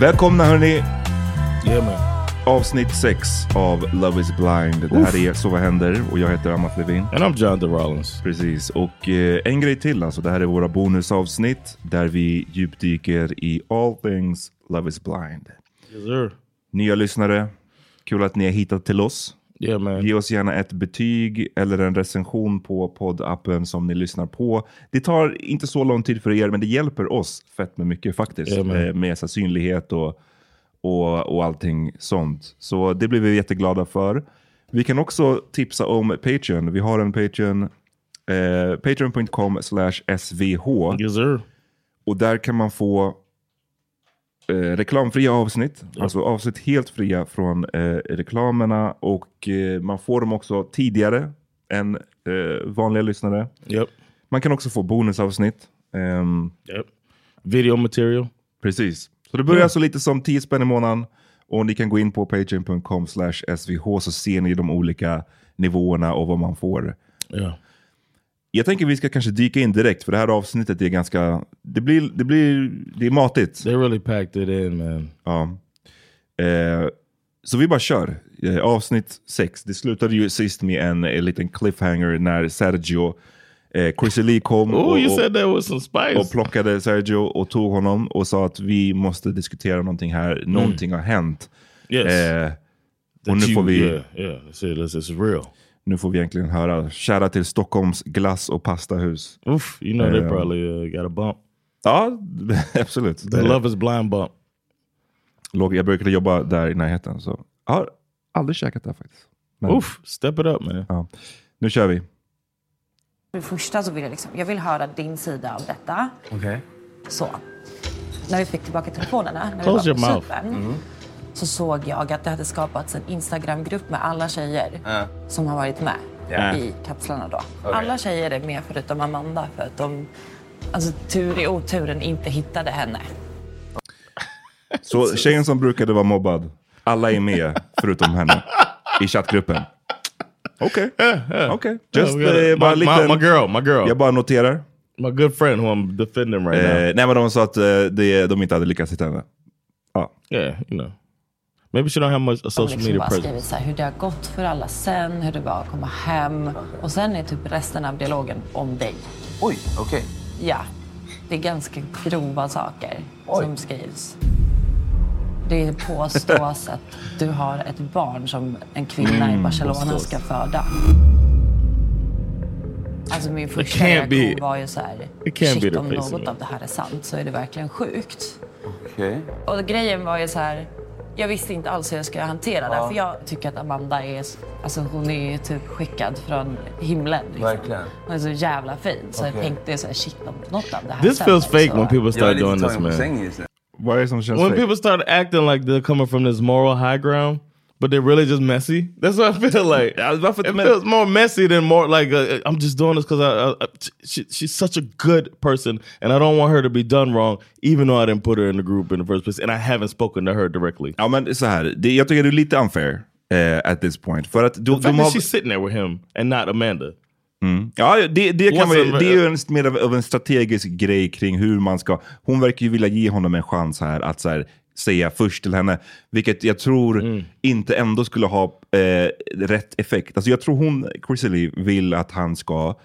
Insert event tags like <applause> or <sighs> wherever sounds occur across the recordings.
Välkomna hörni! Yeah. Avsnitt 6 av Love is blind. Det här är Så vad händer? Och jag heter Amat Levin. And I'm Jonathan Rollins. Precis, och eh, en grej till alltså. Det här är våra bonusavsnitt där vi djupdyker i all things Love is blind. Yes sir. Nya lyssnare, kul att ni har hittat till oss. Yeah. Ge oss gärna ett betyg eller en recension på poddappen som ni lyssnar på. Det tar inte så lång tid för er, men det hjälper oss fett med mycket faktiskt. Men. Eh, med så synlighet och, och, och allting sånt. Så det blir vi jätteglada för. Vi kan också tipsa om Patreon. Vi har en Patreon, eh, patreon.com slash svh. Yes. Och där kan man få eh, reklamfria avsnitt. Alltså avsnitt helt fria från eh, reklamerna. Och eh, man får dem också tidigare än eh, vanliga lyssnare. Yep. Man kan också få bonusavsnitt. Ehm, Yep. Video material. precis. Så det börjar alltså lite som 10 spänn i månaden. Och ni kan gå in på patreon.com slash svh så ser ni de olika nivåerna och vad man får. Yeah. Jag tänker vi ska kanske dyka in direkt för det här avsnittet är ganska, det blir, det blir, det är matigt. They really packed it in man. Ja. Eh, så vi bara kör. Eh, avsnitt 6. Det slutade ju sist med en, en liten cliffhanger när Sergio, eh, Chrissy Lee kom Oh, och, och, och plockade Sergio och tog honom och sa att vi måste diskutera någonting här. Någonting har hänt. Yes. Eh, Och nu får vi, Yeah, yeah. That's it. This is real. Nu får vi egentligen höra. Kära till Stockholms glass och pastahus. Oof. You know they Um, probably uh, got a bump. Ja, <laughs> absolut. The Love is blind bump. Låg, jag brukade jobba där i närheten. Så jag har aldrig käkat där faktiskt. Men, Oof. Step it up, man. Ja. Nu kör vi. För det första så vill jag, liksom, jag vill höra din sida av detta. Okay. Så. När vi fick tillbaka telefonerna, när Close vi var på your mouth. Cypern, så såg jag att det hade skapats en Instagramgrupp med alla tjejer som har varit med Ja. i kapslarna då. Alla tjejer är med förutom Amanda för att de, alltså tur i oturen, inte hittade henne. Så tjejen som brukade vara mobbad, alla är med förutom henne i chattgruppen. Okej, okej. Just we got a- eh, bara my- lite... my- my girl, my girl. Jag bara noterar. My good friend who I'm defending right now. Eh, nej men de sa att eh, det, de inte hade lyckats hitta henne. Ja. Yeah, you know. Maybe she don't have much a social liksom media bara presence. skrivit så här, hur det har gått för alla sen, hur det var att komma hem. Och sen är typ resten av dialogen om dig. Oj, okej. Ja, det är ganska grova saker som skrivs. Det påstås att du har ett barn som en kvinna Mm, i Barcelona påstås. ska föda. Alltså min första reaktion var ju så här, shit om något me." av det här är sant så är det verkligen sjukt. Okej. Och grejen var ju så här, jag visste inte alls hur jag skulle hantera det. För jag tycker att Amanda är, alltså hon är ju typ skickad från himlen. Liksom. Verkligen. Hon är så jävla fin. Så jag Okej. tänkte så här, shit om något av det här This feels fake så- when people Jag start doing this, man. Vad är det som känns When fake? people start acting like they're coming from this moral high ground, but they're really just messy. That's what I feel <laughs> like. It feels more messy than more like uh, I'm just doing this because I, I, she, she's such a good person, and I don't want her to be done wrong, even though I didn't put her in the group in the first place, and I haven't spoken to her directly. Ja men så här, det, jag tycker det är lite unfair eh, at this point. För att The de har... she's sitting there with him and not Amanda. Ja, det, det, kan the- det är ju en, mer av en strategisk grej kring hur man ska... Hon verkar ju vilja ge honom en chans här att så här, säga först till henne. Vilket jag tror Mm. inte ändå skulle ha eh, rätt effekt. Alltså jag tror hon, Chrissy Lee, vill att han ska...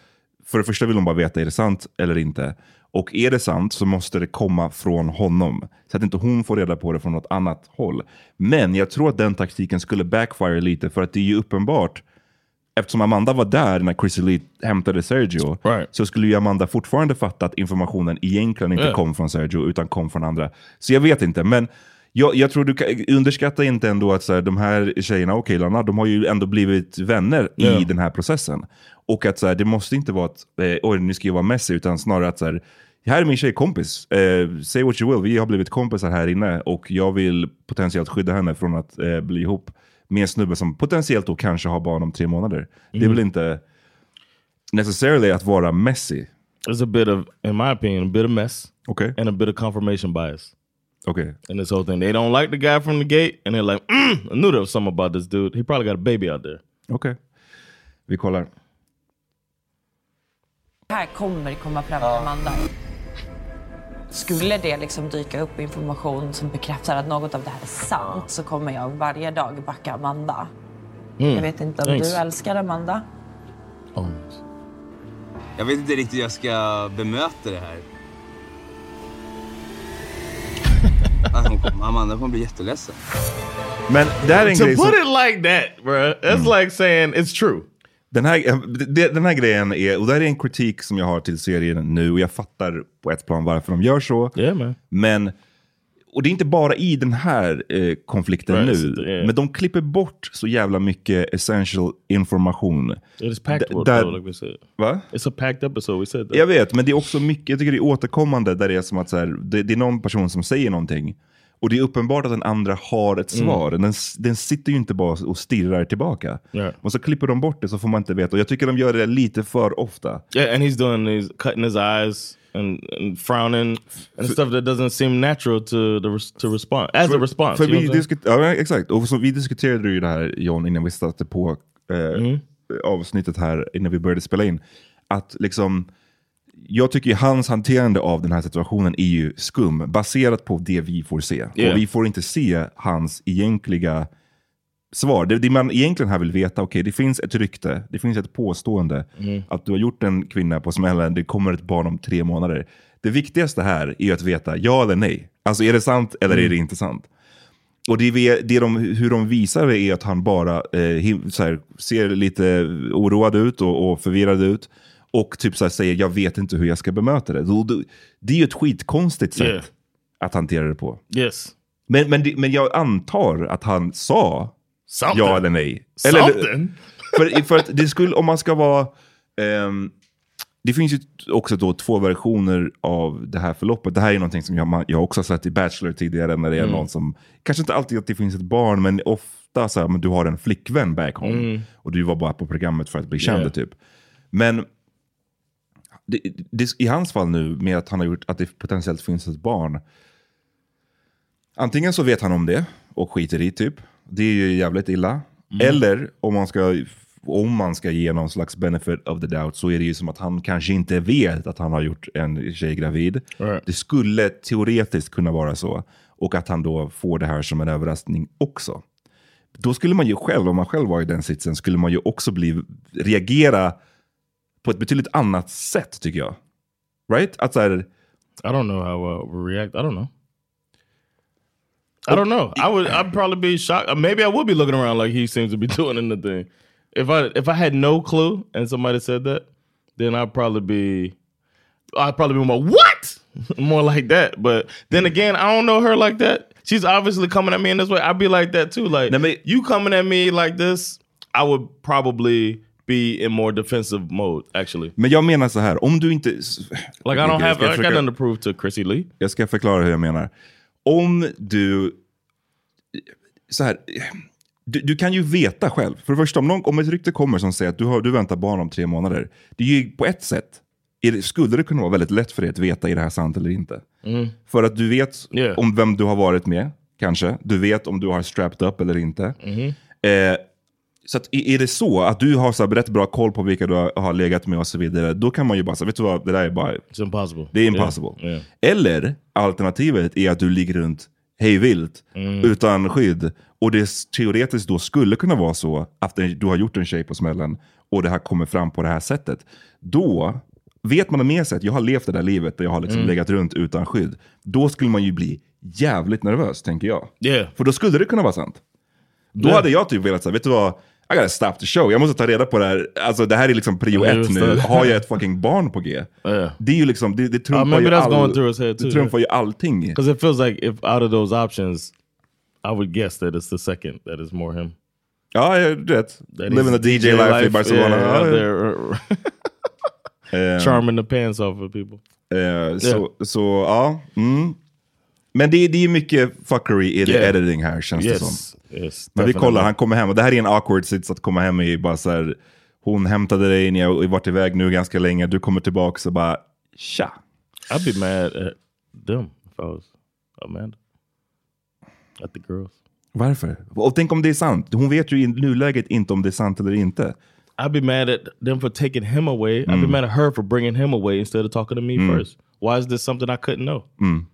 För det första vill hon bara veta, är det sant eller inte? Och är det sant så måste det komma från honom. Så att inte hon får reda på det från något annat håll. Men jag tror att den taktiken skulle backfire lite, för att det är ju uppenbart eftersom Amanda var där när Chrissy Lee hämtade Sergio, Right. så skulle ju Amanda fortfarande fatta att informationen egentligen inte Yeah. kom från Sergio, utan kom från andra. Så jag vet inte, men jag, jag tror du kan, underskatta inte ändå att så här, de här tjejerna och killarna, de har ju ändå blivit vänner i Yeah. den här processen. Och att så här, det måste inte vara att, eh, oj nu ska jag vara Messi, utan snarare att så här, här är min tjejkompis. Eh, say what you will, vi har blivit kompisar här inne och jag vill potentiellt skydda henne från att eh, bli ihop med en snubbe som potentiellt då kanske har barn om tre månader. Det är väl inte necessarily att vara Messi. There's a bit of, in my opinion, a bit of mess Okej, and a bit of confirmation bias. okej. in this whole thing. They don't like the guy from the gate, and they're like, mm, I knew there was something about this dude. He probably got a baby out there. okej. Vi kollar. Det här kommer komma fram till Amanda. Skulle det liksom dyka upp information som bekräftar att något av det här är sant så kommer jag varje dag backa Amanda. Jag vet inte om Thanks. du älskar Amanda? Jag vet inte riktigt hur jag ska bemöta det här. <laughs> Amanda kommer bli jätteledsen. Men det här är en To grej put som, it like that, bruh, that's like saying it's true. Den, här, eh, den här grejen är, och det här är en kritik som jag har till serien nu, och jag fattar på ett plan varför de gör så. Yeah. Men, och det är inte bara i den här eh, konflikten Right, nu, yeah. men de klipper bort så jävla mycket essential information. It is packed, D- though, like we said. Va? It's a packed episode. We said that. Jag vet, men det är också mycket, jag tycker det är återkommande där det är som att så här, det, det är någon person som säger någonting och det är uppenbart att den andra har ett svar. Den, s- den sitter ju inte bara och stirrar tillbaka. Ja. Och så klipper de bort det så får man inte veta. Och jag tycker de gör det lite för ofta. Yeah, and he's doing he's cutting his eyes and, and frowning and stuff that doesn't seem natural to the res- to respond as a response. För vi ja, exakt. Och så vi diskuterade ju det här John innan vi satte på eh, avsnittet här, innan vi började spela in. Att liksom, jag tycker ju hans hanterande av den här situationen är ju skum, baserat på det vi får se. Yeah. Och vi får inte se hans egentliga svar. Det, det man egentligen här vill veta, okej det finns ett rykte, det finns ett påstående att du har gjort en kvinna på smällen, det kommer ett barn om tre månader. Det viktigaste här är ju att veta ja eller nej. Alltså är det sant eller är det inte sant? och det, det de, hur de visar det är att han bara eh, him, här, ser lite oroad ut och, och förvirrad ut. Och typ så säger jag vet inte hur jag ska bemöta det. Det är ju ett skitkonstigt sätt Yeah. att hantera det på. Yes. Men, men, men jag antar att han sa Something. ja eller nej. Something. för, för att det skulle, om man ska vara... ehm, det finns ju också då två versioner av det här förloppet. Det här är någonting som jag, jag också har sett i Bachelor tidigare när det är någon som, kanske inte alltid att det finns ett barn, men ofta så här, men du har en flickvän back home. Och du var bara på programmet för att bli känd Yeah. typ. Men det, det, i hans fall nu med att han har gjort att det potentiellt finns ett barn. Antingen så vet han om det och skiter i typ. Det är ju jävligt illa. Eller om man, ska, om man ska ge någon slags benefit of the doubt så är det ju som att han kanske inte vet att han har gjort en tjej gravid. Right. Det skulle teoretiskt kunna vara så. Och att han då får det här som en överraskning också. Då skulle man ju själv, om man själv var i den sitsen, skulle man ju också bli, reagera på ett betydligt annat sätt tycker jag. Right? Att så här, I don't know how uh, we'll react. I don't know. I don't know. I would. I'd probably be shocked. Uh, Maybe I would be looking around like he seems to be <laughs> doing in the thing. If I if I had no clue and somebody said that, then I'd probably be. I'd probably be more what <laughs> more like that. But then again, I don't know her like that. She's obviously coming at me in this way. I'd be like that too. Like men- you coming at me like this, I would probably be in more defensive mode. Actually, men jag menar så här, om du inte... like I don't have. I got nothing to prove to Chrissy Lee. Jag ska förklara hur jag menar. Om du... Så här, du, du kan ju veta själv. För det första, om, någon, om ett rykte kommer som säger att du, har, du väntar barn om tre månader. Det är ju på ett sätt, är det, skulle det kunna vara väldigt lätt för dig att veta är det här sant eller inte. För att du vet Yeah. om vem du har varit med, kanske. Du vet om du har strapped up eller inte. Eh, så att, är det så att du har så här, rätt bra koll på vilka du har, har legat med och så vidare, då kan man ju bara säga, vet du vad, det där är bara It's impossible. det är impossible. Yeah, yeah. Eller alternativet är att du ligger runt hej vilt utan skydd. Och det teoretiskt då skulle kunna vara så att du har gjort en tjej på smällen och det här kommer fram på det här sättet. Då vet man med sig att jag har levt det där livet där jag har liksom legat runt utan skydd. Då skulle man ju bli jävligt nervös, tänker jag. Yeah. För då skulle det kunna vara sant. Då Ja. hade jag typ velat säga, vet du vad? I gotta stop the show. Jag måste ta reda på det här. Alltså det här är liksom prio ett nu. det. Har jag ett fucking barn på G? Ja. Det är ju liksom, det, det trumfar ju all, too, Det trumfar ju allting. Because it feels like if out of those options, I would guess that it's the second that is more him. Ja, jag vet. Living the DJ, life, i Barcelona. Yeah, uh, <laughs> Eh, charming the pants off of people. eh, så, så, ja. Mm. Men det, är- det är mycket fuckery i the Yeah. editing här känns det som. Yes, yes. Men vi kollar, han kommer hem och det här är en awkward sits att komma hem i. Bara så här, hon hämtade dig, ni har varit iväg nu ganska länge, du kommer tillbaka och bara tja. I'd be mad at them if I was Amanda. At the girls. Varför? Och tänk om det är sant. Hon vet ju i nuläget inte om det är sant eller inte. I'd be mad at them for taking him away. I'd Mm. be mad at her for bringing him away instead of talking to me first. Why is this something I couldn't know? Mm.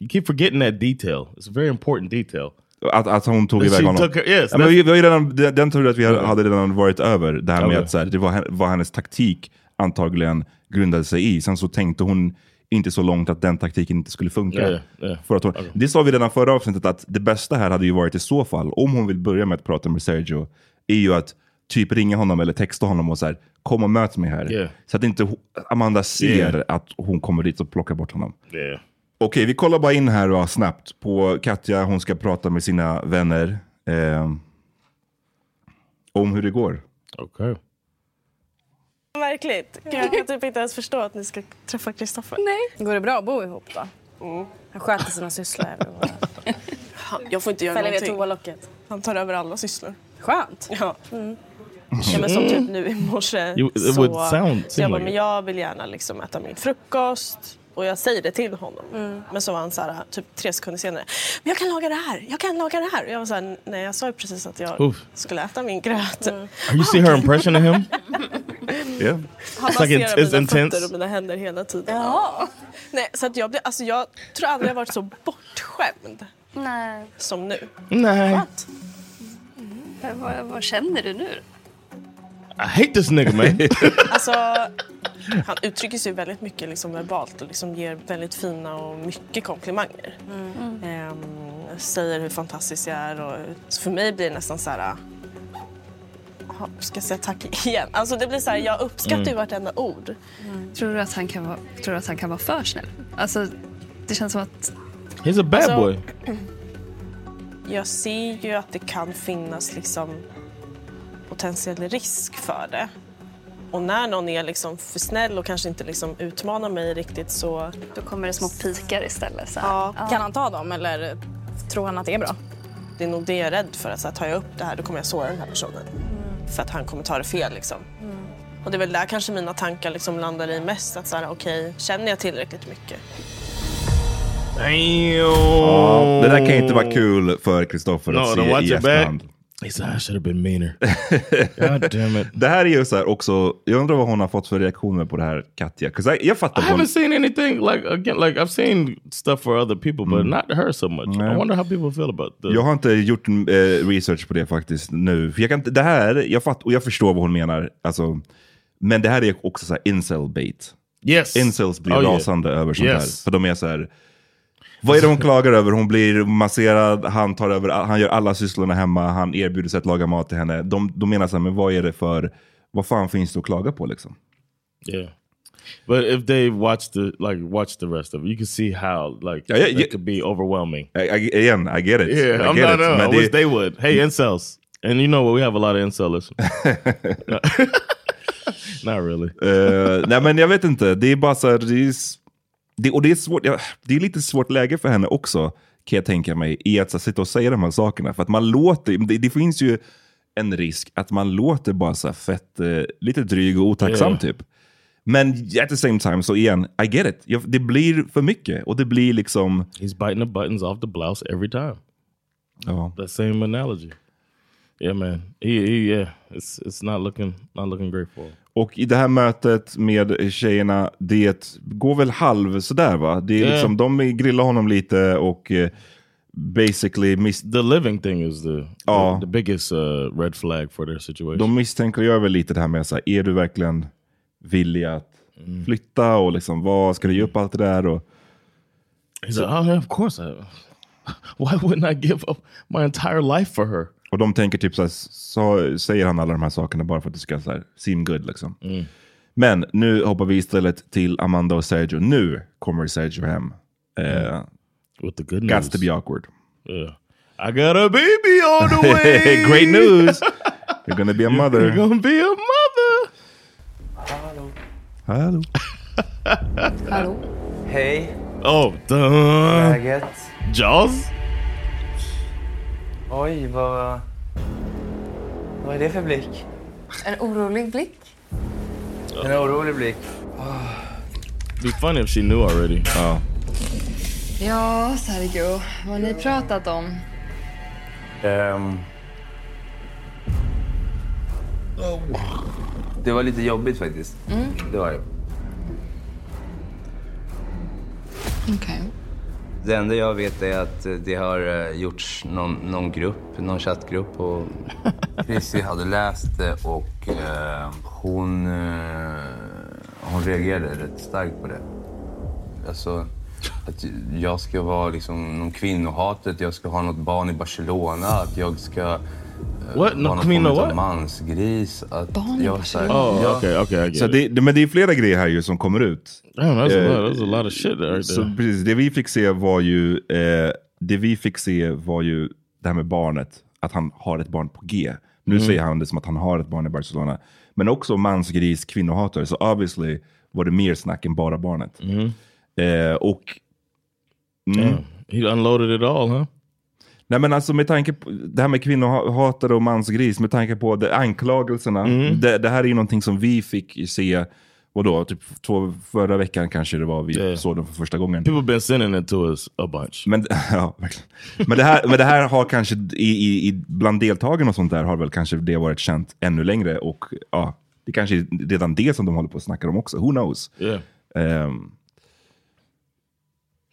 You keep forgetting that detail. It's a very important detail. Att, att hon tog iväg honom. her- yes, ja, men vi, vi har redan, den, den tror jag att vi hade- hade redan varit över. Det här med Okej. att så här, det var, var hennes taktik antagligen grundade sig i. Sen så tänkte hon inte så långt att den taktiken inte skulle funka. Ja. För att hon, Det sa vi redan förra avsnittet att det bästa här hade ju varit i så fall, om hon vill börja med att prata med Sergio, är ju att typ ringa honom eller texta honom och så här, kom och möt mig här. Yeah. Så att inte Amanda ser Yeah. att hon kommer dit och plockar bort honom. Okej, vi kollar bara in här och snabbt på Katja. Hon ska prata med sina vänner eh, om hur det går. Okay. Verkligt. Jag kan typ inte ens förstå att ni ska träffa Kristoffer. Nej. Går det bra att bo ihop då? Han sköter sina sysslor <laughs> och Jag får inte göra fäller någonting. toalocket. Han tar över alla sysslor. Skönt. Ja. ja men som typ nu i morse. You- it så, would sound- så jag bara, men jag vill gärna liksom äta min frukost. Och jag säger det till honom. Men så var han så här, typ tre sekunder senare. Men jag kan laga det här, jag kan laga det här. Och jag var så här, nej jag sa ju precis att jag Oof. skulle äta min gröt. Are you see her impression of him? <laughs> Yeah. Han It's like masserar it's- it's mina intense. fötter och mina händer hela tiden. Nej, så att jag, blir, alltså jag tror aldrig jag varit så bortskämd Nej. som nu. Nah. Vad, vad känner du nu? I hate this nigga, man. <laughs> Alltså, han uttrycker sig väldigt mycket liksom verbalt och liksom ger väldigt fina och mycket komplimanger. Ehm, säger hur fantastisk jag är. Och, så för mig blir det nästan så här... "Jaha, Ska jag säga tack igen? Alltså det blir så här, jag uppskattar ju vartenda ord. Tror du att han kan vara, tror du att han kan vara för snäll? Alltså, det känns som att... He's a bad Alltså- boy. <clears throat> Jag ser ju att det kan finnas liksom potentiell risk för det. Och när någon är liksom för snäll och kanske inte liksom utmanar mig riktigt så... Då kommer det små pikar istället. Så. Ja, Kan han ta dem eller tror han att det är bra? det är nog det jag är rädd för. Att så här, tar jag upp det här då kommer jag såra den här personen. För att han kommer ta det fel liksom. Och det är väl där kanske mina tankar liksom landar i mest. Att så här, okej, känner jag tillräckligt mycket? Ja, det där kan inte vara kul för Kristoffer No, att to se i back. Efterhand. He said I should have been meaner. <laughs> God damn it. Det här är ju så här också, jag undrar vad hon har fått för reaktioner på det här Katja. I, jag fattar I hon, haven't seen anything like again. Like I've seen stuff for other people, but Mm. not her so much. Nej. I wonder how people feel about the. Jag har inte gjort eh, research på det faktiskt nu. För jag kan det här, jag fatt, och jag förstår vad hon menar. Alltså, men det här är också så här incel bait. Yes. Incels blir Oh, yeah. rasande över sånt Yes. här. För de är så här, vad är det hon klagar över? Hon blir masserad, han, tar över, han gör alla sysslorna hemma, han erbjuder sig att laga mat till henne. De, de menar så här, men vad är det för, vad fan finns det att klaga på liksom? Yeah. But if they watch the like watch the rest of it, you can see how like Yeah, yeah, it could be overwhelming. I, I, again, I get it. Yeah, I I'm get not. it. Uh, Men I wish they would. Hey, incels, and you know what? We have a lot of incel listeners. <laughs> <laughs> not really. Eh, nej men jag vet inte, det är bara så här, det är, s- det, och det är svårt, det är lite svårt läge för henne också, kan jag tänka mig, i att så, sitta och säga de här sakerna. För att man låter, det, det finns ju en risk att man låter bara så fett, eh, lite dryg och otacksam Yeah. typ. Men at the same time, så igen, I get it. Jag, det blir för mycket och det blir liksom... He's biting the buttons off the blouse every time. Ja. That same analogy. Yeah, man. He, he yeah. It's it's not looking not looking great for him. Och i det här mötet med tjejerna, det går väl halv sådär va? Det är Yeah. liksom, de grillar honom lite och eh, basically The living thing is the Ja. the, the biggest uh, red flag for their situation. de misstänker gör väl lite det här med så här, är du verkligen villig att flytta och liksom vad ska du ge upp allt det där? Och, He's like, oh yeah, of course. I, <laughs> why wouldn't I give up my entire life for her? Och de tänker typ så, här, så säger han alla de här sakerna bara för att det ska så här, seem good liksom. Men nu hoppar vi istället till Amanda och Sergio. Nu kommer Sergio hem. Eh, With the good news. Gots to be awkward. Yeah. I got a baby on the <laughs> way. Great news! You're gonna be a <laughs> mother. You're gonna be a mother. Hallå. Hallå? Hej, Oh, duh. läget? Jaws? Oj, vad... Vad är det för blick? En orolig blick? En orolig blick. Be funny if she knew already. Ja. Ja, Sergio. Vad har ni pratat om? Ehm. Det var lite jobbigt faktiskt. Det var det. Okej. Det enda jag vet är att eh, det har eh, gjorts någon, någon grupp, någon chattgrupp och <laughs> Chrissy hade läst det och eh, hon, eh, hon reagerade rätt starkt på det. Alltså att jag ska vara liksom någon kvinnohatet, jag ska ha något barn i Barcelona, att jag ska What? No, vara någon form av mansgris. Att Barn jag, så här- Oh, jag- okay, okay, I get Så it. det, det- men det är flera grejer här ju som kommer ut. Damn, that's, Eh, a lot, that's a lot of shit right Så there. precis, det vi fick se var ju, eh, det vi fick se var ju det här med barnet, att han har ett barn på G. Nu Mm. säger han det som att han har ett barn i Barcelona. Men också mansgris, kvinnohatare. Så obviously var det mer snack än bara barnet. Eh, och... Mm. He unloaded it all, huh? Nej men alltså med tanke på det här med kvinnohatare och mansgris, med tanke på det, anklagelserna. Mm. Det, det här är ju någonting som vi fick se, vadå, typ två, förra veckan kanske det var vi Yeah. såg dem för första gången. People been sending it to us a bunch. Men, <laughs> ja, men, det här, men det här har kanske, i, i, i, bland deltagarna och sånt där har väl kanske det varit känt ännu längre. Och ja, det kanske är redan det som de håller på att snacka om också. Who knows? Yeah. Ehm,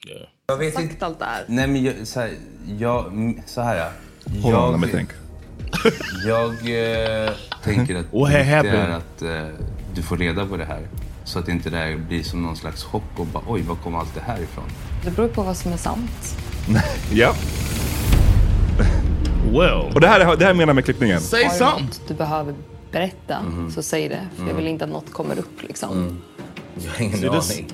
Yeah. Jag vet inte. Sagt allt det här. Nej men jag, så här, jag, mm, så här ja. hold on, Jag- let me think. Jag eh, tänker att <laughs> What det viktiga är happened? att eh, du får reda på det här. Så att inte det här blir som någon slags chock och bara oj, var kom allt det här ifrån? Det beror på vad som är sant. <laughs> Ja, <laughs> Well. Och det här, är- det här menar jag med klippningen. Say Har du något du behöver berätta Mhm. så säg det. För jag vill inte att något kommer upp liksom. Jag har ingen aning.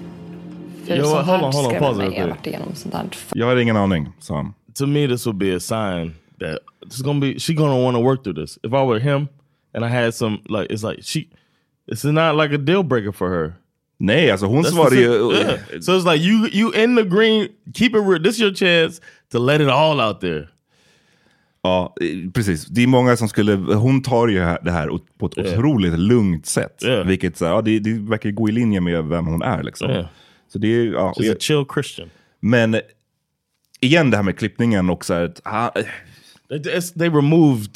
För Yo, sånt hold här on, hold on, pause Jag har varit igenom sånt här. Jag har ingen aning, sa han. To me, this would be a sign that she's gonna be she's gonna want to work through this. If I were him and I had some like it's like she it's not like a deal breaker for her. Nej, alltså hon svarade ju... Yeah. So it's like you you in the green, keep it real. This is your chance to let it all out there. Ja, eh, precis. Det är många som skulle... Hon tar ju det här på ett Yeah. otroligt lugnt sätt. Yeah. Vilket så ja, det, det verkar gå i linje med vem hon är. Liksom. Så det är, ja, She's a chill Christian. Men igen det här med klippningen och så här, att, ah, They, it's- they removed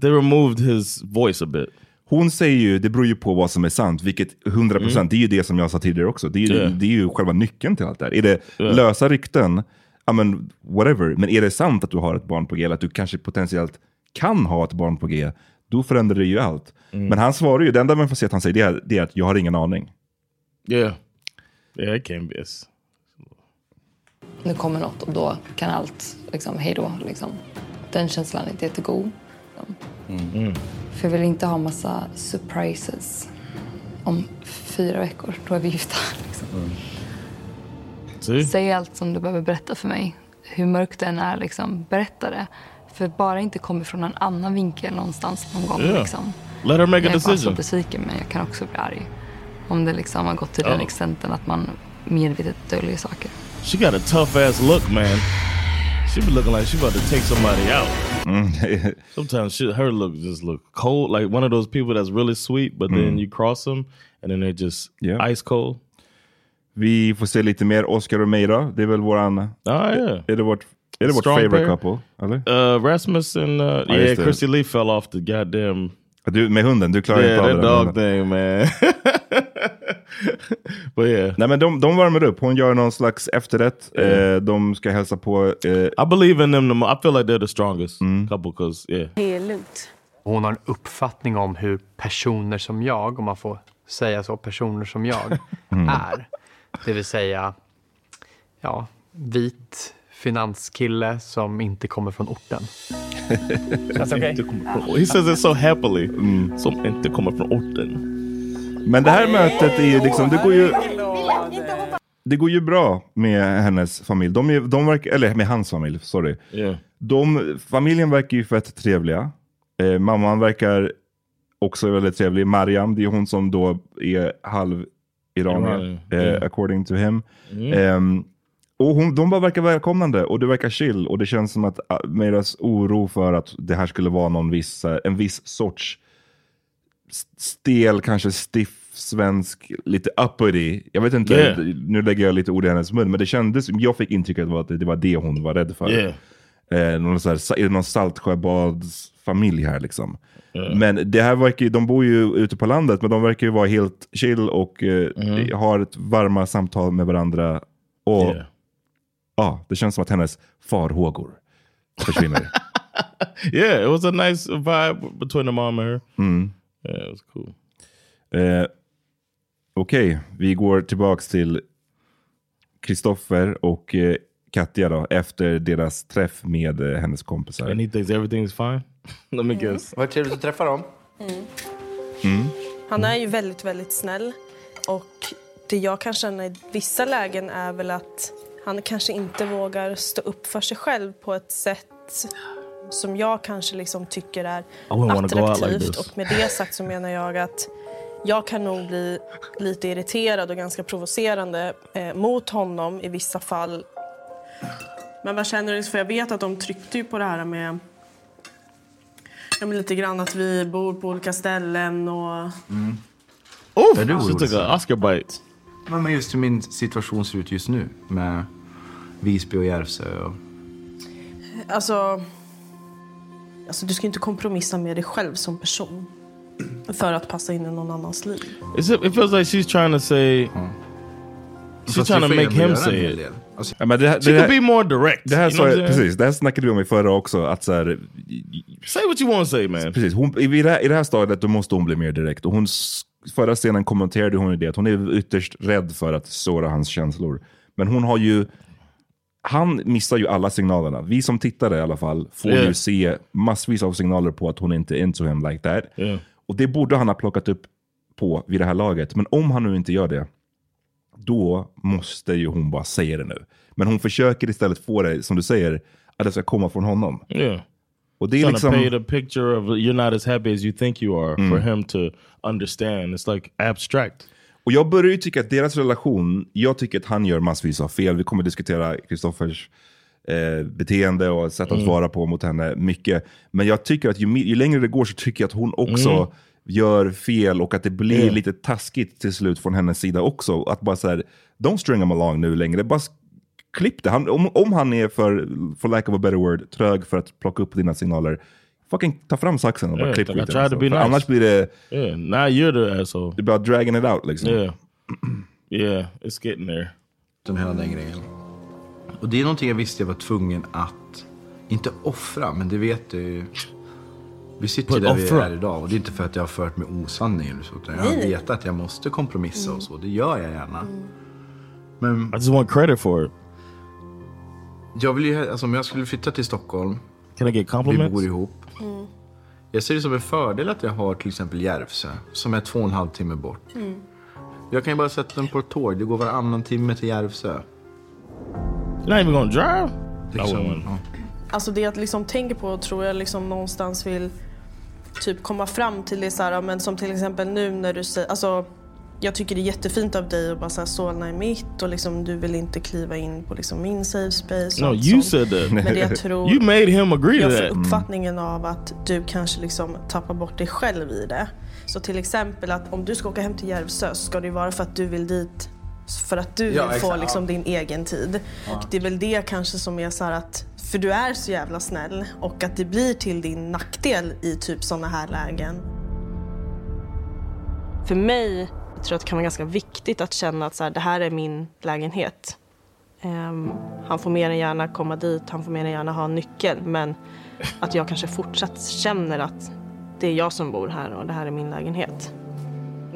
they removed his voice a bit. Hon säger ju, det beror ju på vad som är sant, vilket 100% Mm. det är ju det som jag sa tidigare också. Det är ju, Yeah. det är ju själva nyckeln till allt det här. Är det Yeah. lösa rykten, ja men whatever. Men är det sant att du har ett barn på G, eller att du kanske potentiellt kan ha ett barn på G, då förändrar det ju allt. Mm. Men han svarar ju, det enda man får se att han säger det är, det är att jag har ingen aning. Yeah. Yeah, it can be. Nu kommer något och då kan allt, liksom, hej då. Liksom. Den känslan är inte jättegod. Mm. För jag vill inte ha massa surprises. Om fyra veckor, då är vi gifta. <laughs> Liksom. See? Säg allt som du behöver berätta för mig. Hur mörkt den är, liksom, berätta det. För bara inte kommer från en annan vinkel någonstans någon gång. Yeah. Liksom. Let her make a jag är bara så decision. besviken, men jag kan också bli arg. Om det liksom har gått till den Oh. extenten att man medvetet döljer saker. She got a tough ass look, man. She be looking like she about to take somebody out. Mm. <laughs> Sometimes she, her look just look cold, like one of those people that's really sweet, but then Mm. you cross them and then they're just Yeah. ice cold. Vi får se lite mer Oscar och Meira. Det är väl våran... Ah, yeah. Är det vårt, är det vårt Strong favorite pair. couple? Eller? Uh, Rasmus and uh, just yeah. Christy Lee fell off the goddamn Du, med hunden, du klarar yeah inte av det dog thing, man. <laughs> <laughs> but yeah, Nej men de, de värmer upp, hon gör någon slags efterrätt. Eh, de ska hälsa på... Eh, I believe in them. The mo- I feel like they're the strongest Mm. couple because yeah. Det är lugnt. Hon har en uppfattning om hur personer som jag, om man får säga så, personer som jag <laughs> Mm. är. Det vill säga, ja, vit finanskille som inte kommer från orten. Känns okej? He says it so happily. Som inte kommer från orten. Men det här mötet är ju liksom, det går ju... Det går ju bra med hennes familj. De, är, de verkar, eller med hans familj, sorry. Yeah. De, familjen verkar ju fett trevliga. Eh, mamman verkar också väldigt trevlig. Mariam, det är hon som då är halv iranier, Iranier, eh, yeah. according to him. Mm. Ehm, och hon, de bara verkar välkomnande och det verkar chill. Och det känns som att uh, Meiras oro för att det här skulle vara någon viss, eh, en viss sorts stel, kanske stiff svensk, lite uppity. Jag vet inte, Yeah. nu lägger jag lite ord i hennes mun, men det kändes, jag fick intrycket att det var, det hon var rädd för. Yeah. Eh, någon så här, någon Saltsjöbadsfamilj här liksom? Men det här verkar de bor ju ute på landet, men de verkar ju vara helt chill och eh, har ett varma samtal med varandra. Och Yeah. ja, det känns som att hennes farhågor försvinner. <laughs> yeah, it was a nice vibe between the mom and her. Mm. Yeah, it was cool. Eh, Okej, vi går tillbaks till Kristoffer och eh, Katja då, efter deras träff med eh, hennes kompisar. And he thinks everything's fine. <laughs> Let me guess. Vad trevligt att träffa dem. Mm. Han är ju väldigt, väldigt snäll. Och det jag kan känna i vissa lägen är väl att han kanske inte vågar stå upp för sig själv på ett sätt som jag kanske liksom tycker är like attraktivt. this. och med det sagt så menar jag att jag kan nog bli lite irriterad och ganska provocerande eh, mot honom i vissa fall. Men vad känner du? För jag vet att de tryckte ju på det här med ja, men lite grann att vi bor på olika ställen och Oof, Ja, det she vore took så. an Oscar bite. Men men just hur min situation ser ut just nu med Visby och Järvsö. Och... Alltså, alltså, du ska inte kompromissa med dig själv som person för att passa in i någon annans liv. It's, it feels like she's trying to say. She's Fast trying to make him say it. Alltså, Ja, men det, här- She det, could be more direct. det, här you know sa, jag- precis, det här snackade vi om i förra också. Att så här, Say what you want to say, man. Precis, hon, i, det här, I det här stadiet då måste hon bli mer direkt. Och hon, förra scenen kommenterade hon ju det, att hon är ytterst rädd för att såra hans känslor. Men hon har ju han missar ju alla signalerna. Vi som tittare i alla fall får Yeah. ju se massvis av signaler på att hon inte är into him like that. Yeah. Och det borde han ha plockat upp på vid det här laget. Men om han nu inte gör det, då måste ju hon bara säga det nu. Men hon försöker istället få det, som du säger, att det ska komma från honom. Yeah. Och det är Trying liksom... to paint a picture of you're not as happy as you think you are Mm. for him to understand. It's like abstract. Och jag börjar ju tycka att deras relation, jag tycker att han gör massvis av fel. Vi kommer diskutera Kristoffers eh, beteende och sätt att Mm. svara på mot henne mycket. Men jag tycker att ju, ju längre det går så tycker jag att hon också Mm. gör fel och att det blir Yeah. lite taskigt till slut från hennes sida också. Att bara såhär, don't string him along nu längre. Bara s- klipp det. Han, om, om han är för, for lack of a better word, trög för att plocka upp dina signaler, fucking ta fram saxen och bara Yeah, klipp like I skiten, tried to alltså. nice. Annars blir det... Yeah, now you're the asshole. Det är bara dragging it out liksom. Yeah. yeah, it's getting there. Som hela den grejen. Och det är någonting jag visste jag var tvungen att, inte offra, men det vet du ju. Vi sitter ju But där vi offra. är idag och det är inte för att jag har fört med osanning eller så. Utan jag Nej, nej. vet att jag måste kompromissa och så. Det gör jag gärna. Men I just want credit for it. jag vill ju, alltså om jag skulle flytta till Stockholm. Can I get compliments? Vi bor ihop. Jag ser det som en fördel att jag har till exempel Järvsö, som är två och en halv timme bort. Jag kan ju bara sätta den på ett tåg. Det går varannan timme till Järvsö. You're not even gonna drive? Liksom, ja. Alltså det jag liksom tänker på tror jag liksom någonstans vill typ komma fram till det så här, men som till exempel nu när du säger, alltså jag tycker det är jättefint av dig att bara säga Solna är mitt och liksom du vill inte kliva in på liksom min safe space. No, you sånt. said that. Men det jag <laughs> tror, You made him agree to jag får. Mm. uppfattningen av att du kanske liksom tappar bort dig själv i det. Så till exempel att om du ska åka hem till Järvsö så ska det vara för att du vill dit för att du Ja, vill få liksom din egen tid. Och det är väl det kanske som är så här att, för du är så jävla snäll och att det blir till din nackdel i typ sådana här lägen. För mig tror att det kan vara ganska viktigt att känna att så här, det här är min lägenhet. Ehm, han får mer än gärna komma dit, han får mer än gärna ha en nyckel. Men att jag kanske fortsatt känner att det är jag som bor här och det här är min lägenhet.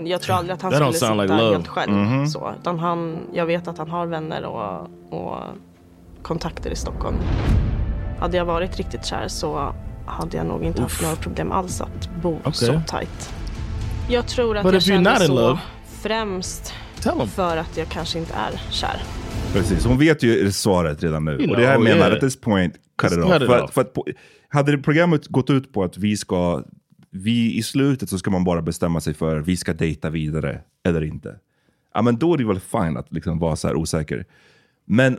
Jag tror aldrig att han skulle sitta like helt själv. Mhm. Så, utan han, jag vet att han har vänner och, och kontakter i Stockholm. Hade jag varit riktigt kär så hade jag nog inte haft några problem alls att bo Okej. så tajt. Jag tror att But jag känner så främst för att jag kanske inte är kär. Precis, hon vet ju svaret redan nu. You och det här know, menar yeah. at this point, cut Just it cut off. it för, att- off. För att på, hade det programmet gått ut på att vi ska, vi i slutet så ska man bara bestämma sig för vi ska dejta vidare eller inte. Ja men då är det väl fine att liksom vara så här osäker. Men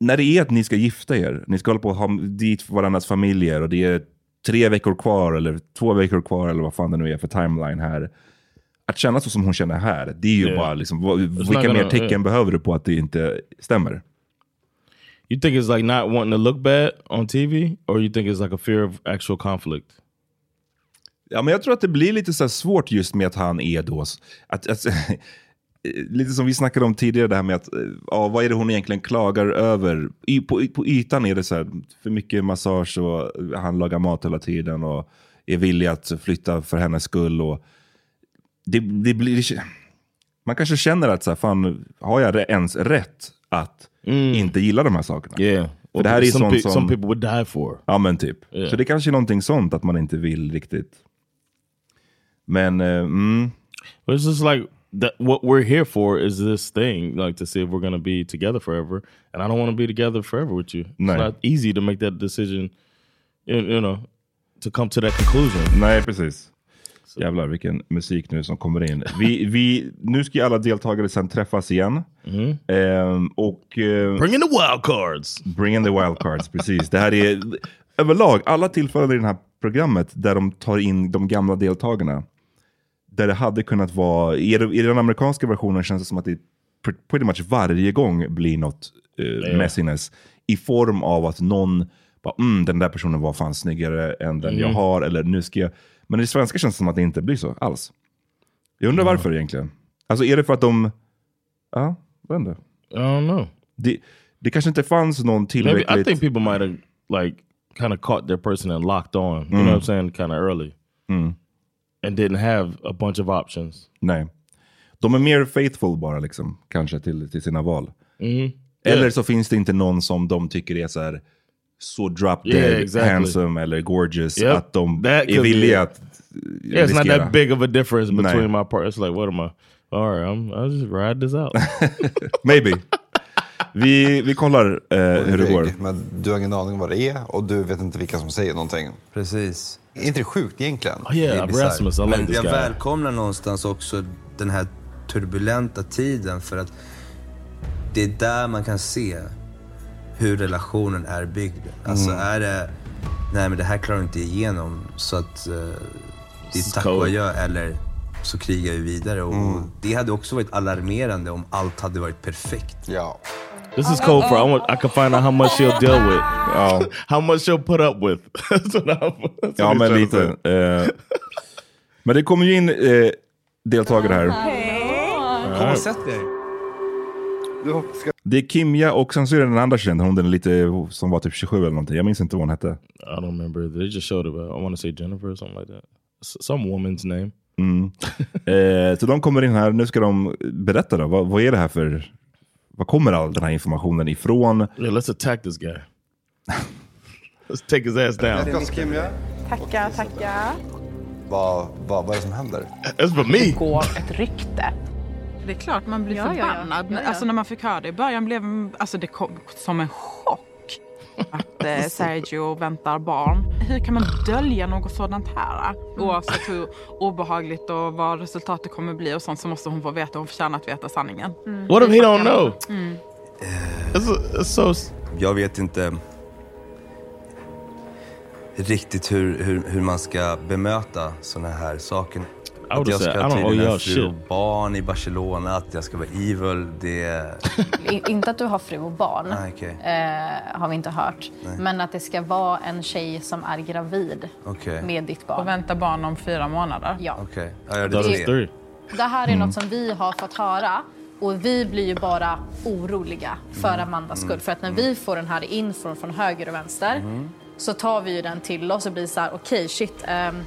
när det är att ni ska gifta er, ni ska hålla på att ha dit varandras familjer och det är tre veckor kvar eller två veckor kvar eller vad fan det nu är för timeline här. Att känna så som hon känner här, det är ju Yeah. bara liksom, vad, vilka mer tecken yeah. behöver du på att det inte stämmer? You think it's like not wanting to look bad on TV, or you think it's like a fear of actual conflict? Ja, men jag tror att det blir lite så svårt just med att han är då... Att, att, <laughs> lite som vi snackade om tidigare, det här med att ja, vad är det hon egentligen klagar över? I, på, på ytan är det så här, för mycket massage och han lagar mat hela tiden och är villig att flytta för hennes skull. Och det, det blir, man kanske känner att så här, fan, har jag ens rätt att inte gilla de här sakerna? Yeah. För det här är some, sånt som... some people would die for. Ja men typ. Yeah. Så det kanske är någonting sånt att man inte vill riktigt. Men, eh, mm. But it's just like that. What we're here for is this thing, like to see if we're gonna be together forever. And I don't want to be together forever with you. No. It's not easy to make that decision. You, you know, to come to that conclusion. Nej, precis. Jävlar vilken musik nu som kommer in. Vi, vi, nu ska ju alla deltagare sen träffas igen. Ehm, och, eh, Bring in the wild cards! Bring in the wild cards, precis. Det här är överlag alla tillfällen i det här programmet där de tar in de gamla deltagarna. Där det hade kunnat vara, i, i den amerikanska versionen känns det som att det pr- pretty much varje gång blir något eh, Ja. messiness. I form av att någon bara, mm, den där personen var fan snyggare än den jag Mm. har. Eller nu ska jag... Men i svenska känns det som att det inte blir så alls. Jag undrar varför egentligen. Alltså är det för att de... Ja, vet inte. I don't know. Det, det kanske inte fanns någon Maybe tillräckligt... I think people might have like kind of caught their person and locked on. You know Mm. what I'm saying? Kind of early, Mm. and didn't have a bunch of options. Nej. De är mer faithful bara liksom, kanske till, till sina val. Mhm. Eller Yeah. så finns det inte någon som de tycker är så här så drop dead, Yeah, exactly. handsome eller gorgeous Yep. att de That är villiga att Yeah, it's not riskera. that big of a difference Nej. between my partners. Like, what am I? All right, I'm, I'll just ride this out. <laughs> Maybe. Vi, vi kollar eh, hur det går. Men du har ingen aning vad det är och du vet inte vilka som säger någonting. Precis. Är inte det sjukt egentligen? Oh, yeah, Det. Rasmus, I like Men jag välkomnar någonstans också den här turbulenta tiden för att det är där man kan se hur relationen är byggd. Alltså Mm. är det, nej men det här klarar du inte igenom så att uh, det är tack och adjö eller så krigar vi vidare. Och Mm. Det hade också varit alarmerande om allt hade varit perfekt. Ja. This is cold for I want I can find out how much she'll deal with. <laughs> how much she'll put up with. <laughs> Ja, men lite. Eh, men det kommer ju in eh, deltagare här. Kom och sätt dig. Det är Kimja och sen så är det den andra tjejen, hon den lite som var typ 27 eller någonting. Jag minns inte vad hon hette. I don't remember. They just showed it. I want to say Jennifer or something like that. Some woman's name. Mm. <laughs> Eh, så de kommer in här, nu ska de berätta då, vad, vad är det här för, vad kommer all den här informationen ifrån? Yeah, let's attack this guy. <laughs> let's take his ass down. Grattis Kimja. Tackar, tackar. Vad, vad, vad är det som händer? It's for me. Det går ett rykte. Det är klart man blir Ja, ja, ja. förbannad. Ja, ja. Alltså när man fick höra det i början blev alltså det kom som en chock att eh, <laughs> Sergio väntar barn. Hur kan man dölja något sådant här? Oavsett hur obehagligt och vad resultatet kommer bli och sånt så måste hon få veta, hon förtjänar att veta sanningen. What if he don't know? Mm. It's, it's so. s- Jag vet inte riktigt hur, hur, hur man ska bemöta såna här saker. Att jag ska tydligen ha fru och barn i Barcelona, att jag ska vara evil, det... <laughs> Inte att du har fru och barn, Nej, okej. eh, har vi inte hört. Nej. Men att det ska vara en tjej som är gravid Okej. med ditt barn. Och vänta barn om fyra månader. Ja. Ja, ja, Det det det. Här är Mm. något som vi har fått höra och vi blir ju bara oroliga för Mm. Amandas Mm. skull. För att när vi får den här infon från höger och vänster Mm. så tar vi ju den till oss och blir så här: okej shit, ehm,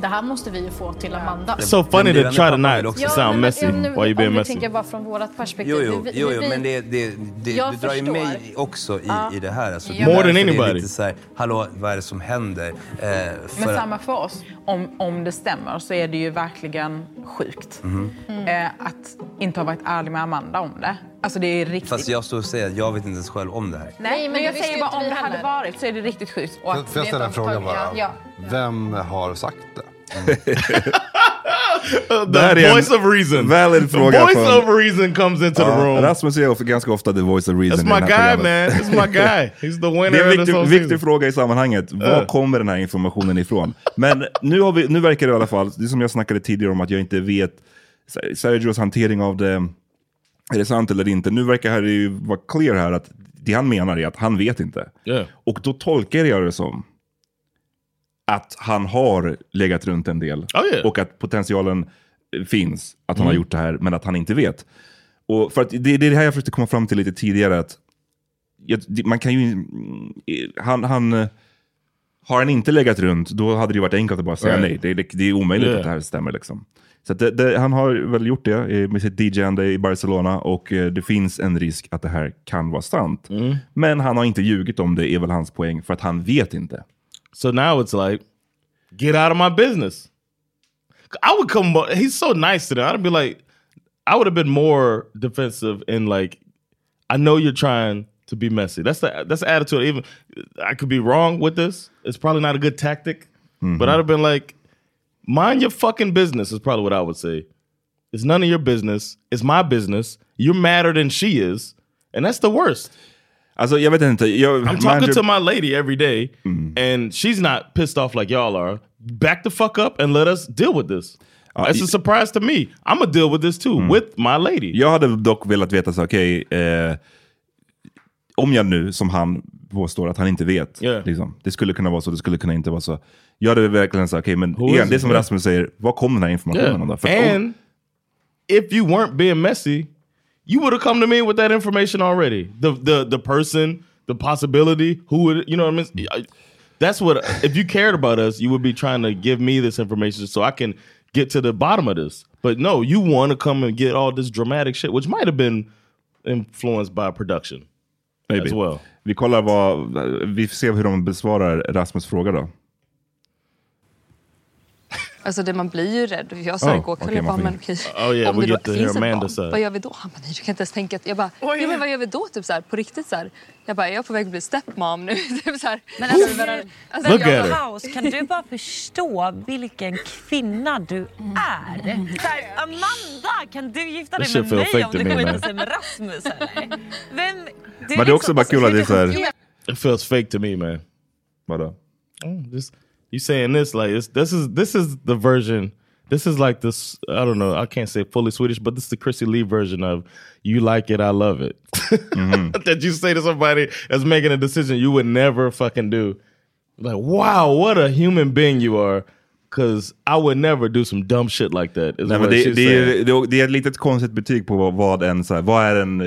det här måste vi ju få till Amanda. It's so funny to try to not Ja, sound messy while you being Om vi messy. tänker bara från vårt perspektiv. Jo, jo, jo, jo men det, det, det, Jag du drar ju mig också i, Ja. i det här. Alltså. More than det är anybody. Lite så här, hallå, vad är det som händer? Eh, för Men samma för oss. Om, om det stämmer så är det ju verkligen sjukt. Mhm. Eh, att inte ha varit ärlig med Amanda om det. Alltså det är riktigt... Fast jag står och säger att jag vet inte ens själv om det här. Nej, men, men jag säger ju bara om det hade varit så är det riktigt sjukt. Får jag ställa en fråga bara? Ja. Vem har sagt det? <laughs> Det här är the voice of reason. valid The fråga voice från- of reason comes into the room. Rasmus är ganska ofta the voice of reason That's my det guy, här man. programmet. That's my guy. <laughs> He's the winner Det är en viktig, viktig season. fråga i sammanhanget. Var Ja. kommer den här informationen ifrån? Men nu, har vi, nu verkar det i alla fall, det är som jag snackade tidigare om att jag inte vet Sergios hantering av det. Är det sant eller inte? Nu verkar det ju vara clear här att det han menar är att han vet inte. Yeah. Och då tolkar jag det som att han har legat runt en del. Oh, yeah. Och att potentialen eh, finns att han Mm. har gjort det här, men att han inte vet. Och för att det, det är det här jag försökte komma fram till lite tidigare. att man kan ju... mm, Han, han, eh, har han inte legat runt, då hade det varit enkelt att bara säga Right. nej. Det, det, det är omöjligt Yeah. att det här stämmer. Liksom. Så det, det, han har väl gjort det eh, med sitt DJ-ande i Barcelona och eh, det finns en risk att det här kan vara sant. Mm. Men han har inte ljugit om det, är väl hans poäng, för att han vet inte. So now it's like, get out of my business. I would come. He's so nice to them. I'd be like, I would have been more defensive and like, I know you're trying to be messy. That's the that's the attitude. Even I could be wrong with this. It's probably not a good tactic, but mm-hmm. I'd have been like, mind your fucking business. Is probably what I would say. It's none of your business. It's my business. You're madder than she is, and that's the worst. Alltså jag vet inte. Jag, I'm talking to my lady every day, and she's not pissed off like y'all are. Back the fuck up and let us deal with this. It's a surprise to me. I'm gonna deal with this too with my lady. Jag hade dock velat veta så, okej, eh, om jag nu, som han påstår, att han inte vet. Yeah. Liksom, det skulle kunna vara så, det skulle kunna inte vara så. Jag hade verkligen sagt, okej, men Who igen, det som Yeah. Rasmus säger, vad kommer den här informationen om då? För att om- And if you weren't being messy, you would have come to me with that information already. The the the person, the possibility, who would you know what I mean? I- That's what if you cared about us, you would be trying to give me this information so I can get to the bottom of this. But no, you want to come and get all this dramatic shit, which might have been influenced by production Maybe. as well. Vi kollar vad, vi får se hur de besvarar Rasmus fråga då. Alltså det, man blir ju rädd. Jag sa Oh, igår, man jag bara, men okej, Oh, yeah, om det då finns ett barn, say. vad gör vi då? Han bara, nej du kan inte ens tänka att, jag bara, ja, men vad gör vi då? Typ så här, på riktigt så här. Jag bara, är jag på väg att bli stepmom nu? <laughs> typ så här. Men alltså, Bara- alltså, Look jag at. Paus, kan du bara förstå vilken kvinna du är? Så här, Amanda, kan du gifta dig med mig om du me, skiter man. sig med Rasmus eller? Vem, du Men det är också bara kul att det är så här- It feels fake to me, man. Vadå? Oh, this, you saying this like it's, this is this is the version. This is like this. I don't know. I can't say fully Swedish, but this is the Chrissy Lee version of "You like it, I love it." Mm-hmm. <laughs> that you say to somebody that's making a decision you would never fucking do. Like, wow, what a human being you are. Cause I would never do some dumb shit like that. Nej, men det, det, är, det, är, ett litet konstigt betyg på vad, vad, en, så här, vad är en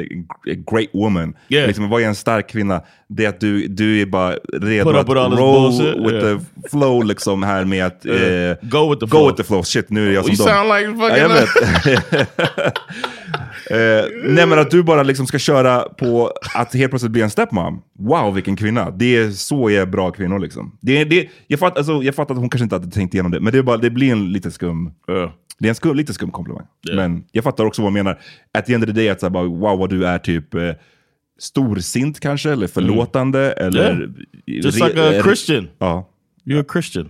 great woman. Yeah. Liksom, vad är en stark kvinna? Det är att du, du är bara redo att roll with yeah. the flow liksom här med att Yeah. eh, Go with the go flow. with the flow. Shit, nu är jag som You dem. sound like fucking- Ja. <laughs> eh, nej men att du bara liksom ska köra på att helt plötsligt bli en stepmom. Wow vilken kvinna. Det är så är bra kvinnor liksom. Det, det, jag, fattar, alltså, jag fattar att hon kanske inte hade tänkt igenom det, men det, är bara, det blir en lite skum Det är en skum, lite skum komplimang. Men jag fattar också vad hon menar. At the end of the day, att så bara, wow vad du är typ eh, storsint kanske, eller förlåtande. Eller, Mm. Yeah. Just like a Christian. Ja. You're a Christian.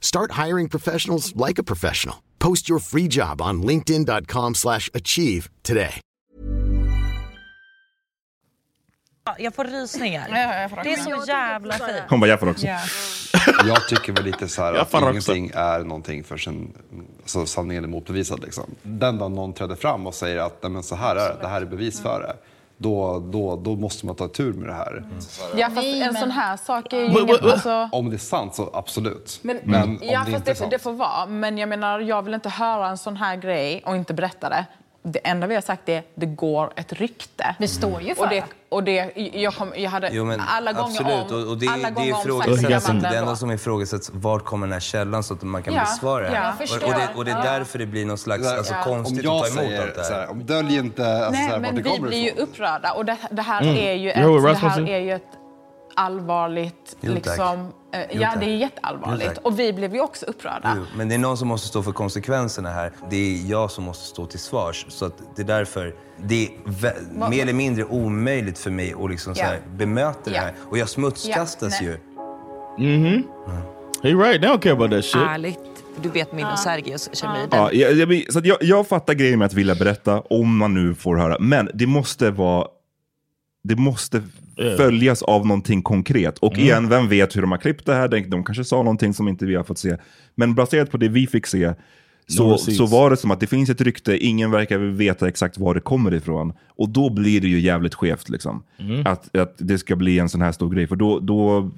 Start hiring professionals like a professional. Post your free job on linkedin.com/achieve slash achieve today. Jag får rysningar. Ja, jag får det är så jävla fint. Hon bara, jag får också. Ja. <laughs> Jag tycker väl lite så här att fan också. ingenting är någonting för sin, alltså sanningen är motbevisad. Liksom. Den dagen någon träder fram och säger att Nej, men så här är det, det här är bevis för det. Då, då, då måste man ta tur med det här. Ja, fast en sån här sak är ju but- Alltså, Om det är sant så absolut. men, Men om ja, det fast inte är det, sant. det får vara. Men jag menar, jag vill inte höra en sån här grej och inte berätta det. Det enda vi har sagt är det går ett rykte. Vi står ju för och det. Och det jag, kom, jag hade Jo, men alla gånger absolut. om... och, och det, alla det är att Det det enda var- som ifrågasätts, vart kommer den här källan så att man kan Ja, besvara det. ja, och, och, det, och det är därför det blir någon slags alltså, Ja. konstigt Om jag att ta emot säger allt det så här. här, om dölj inte alltså, så Nej, här, men det vi blir ju upprörda och det, det här Mm. är ju ett, what det här Rasmussen? är ju ett allvarligt, Jo, liksom... eh, Jo, ja, tack. det är Jo, jätteallvarligt. tack. och vi blev ju också upprörda. Jo, men det är någon som måste stå för konsekvenserna här. Det är jag som måste stå till svars. Så att det är därför det är mer eller mindre omöjligt för mig att liksom så här Ja. bemöta det Ja. här. Och jag smutskastas Ja, ju. Mm-hmm. He right. They don't care about that shit. Ärligt. Du vet min och Sergios kemi. Den- Ja, jag, jag, så att jag, jag fattar grejen med att vilja berätta, om man nu får höra. Men det måste vara det måste följas av någonting konkret. Och Mm. igen, vem vet hur de har klippt det här? De, de kanske sa någonting som inte vi har fått se. Men baserat på det vi fick se, så, receipts. så var det som att det finns ett rykte, ingen verkar veta exakt var det kommer ifrån. Och då blir det ju jävligt skevt. Liksom. Mm. Att, att det ska bli en sån här stor grej. För då, då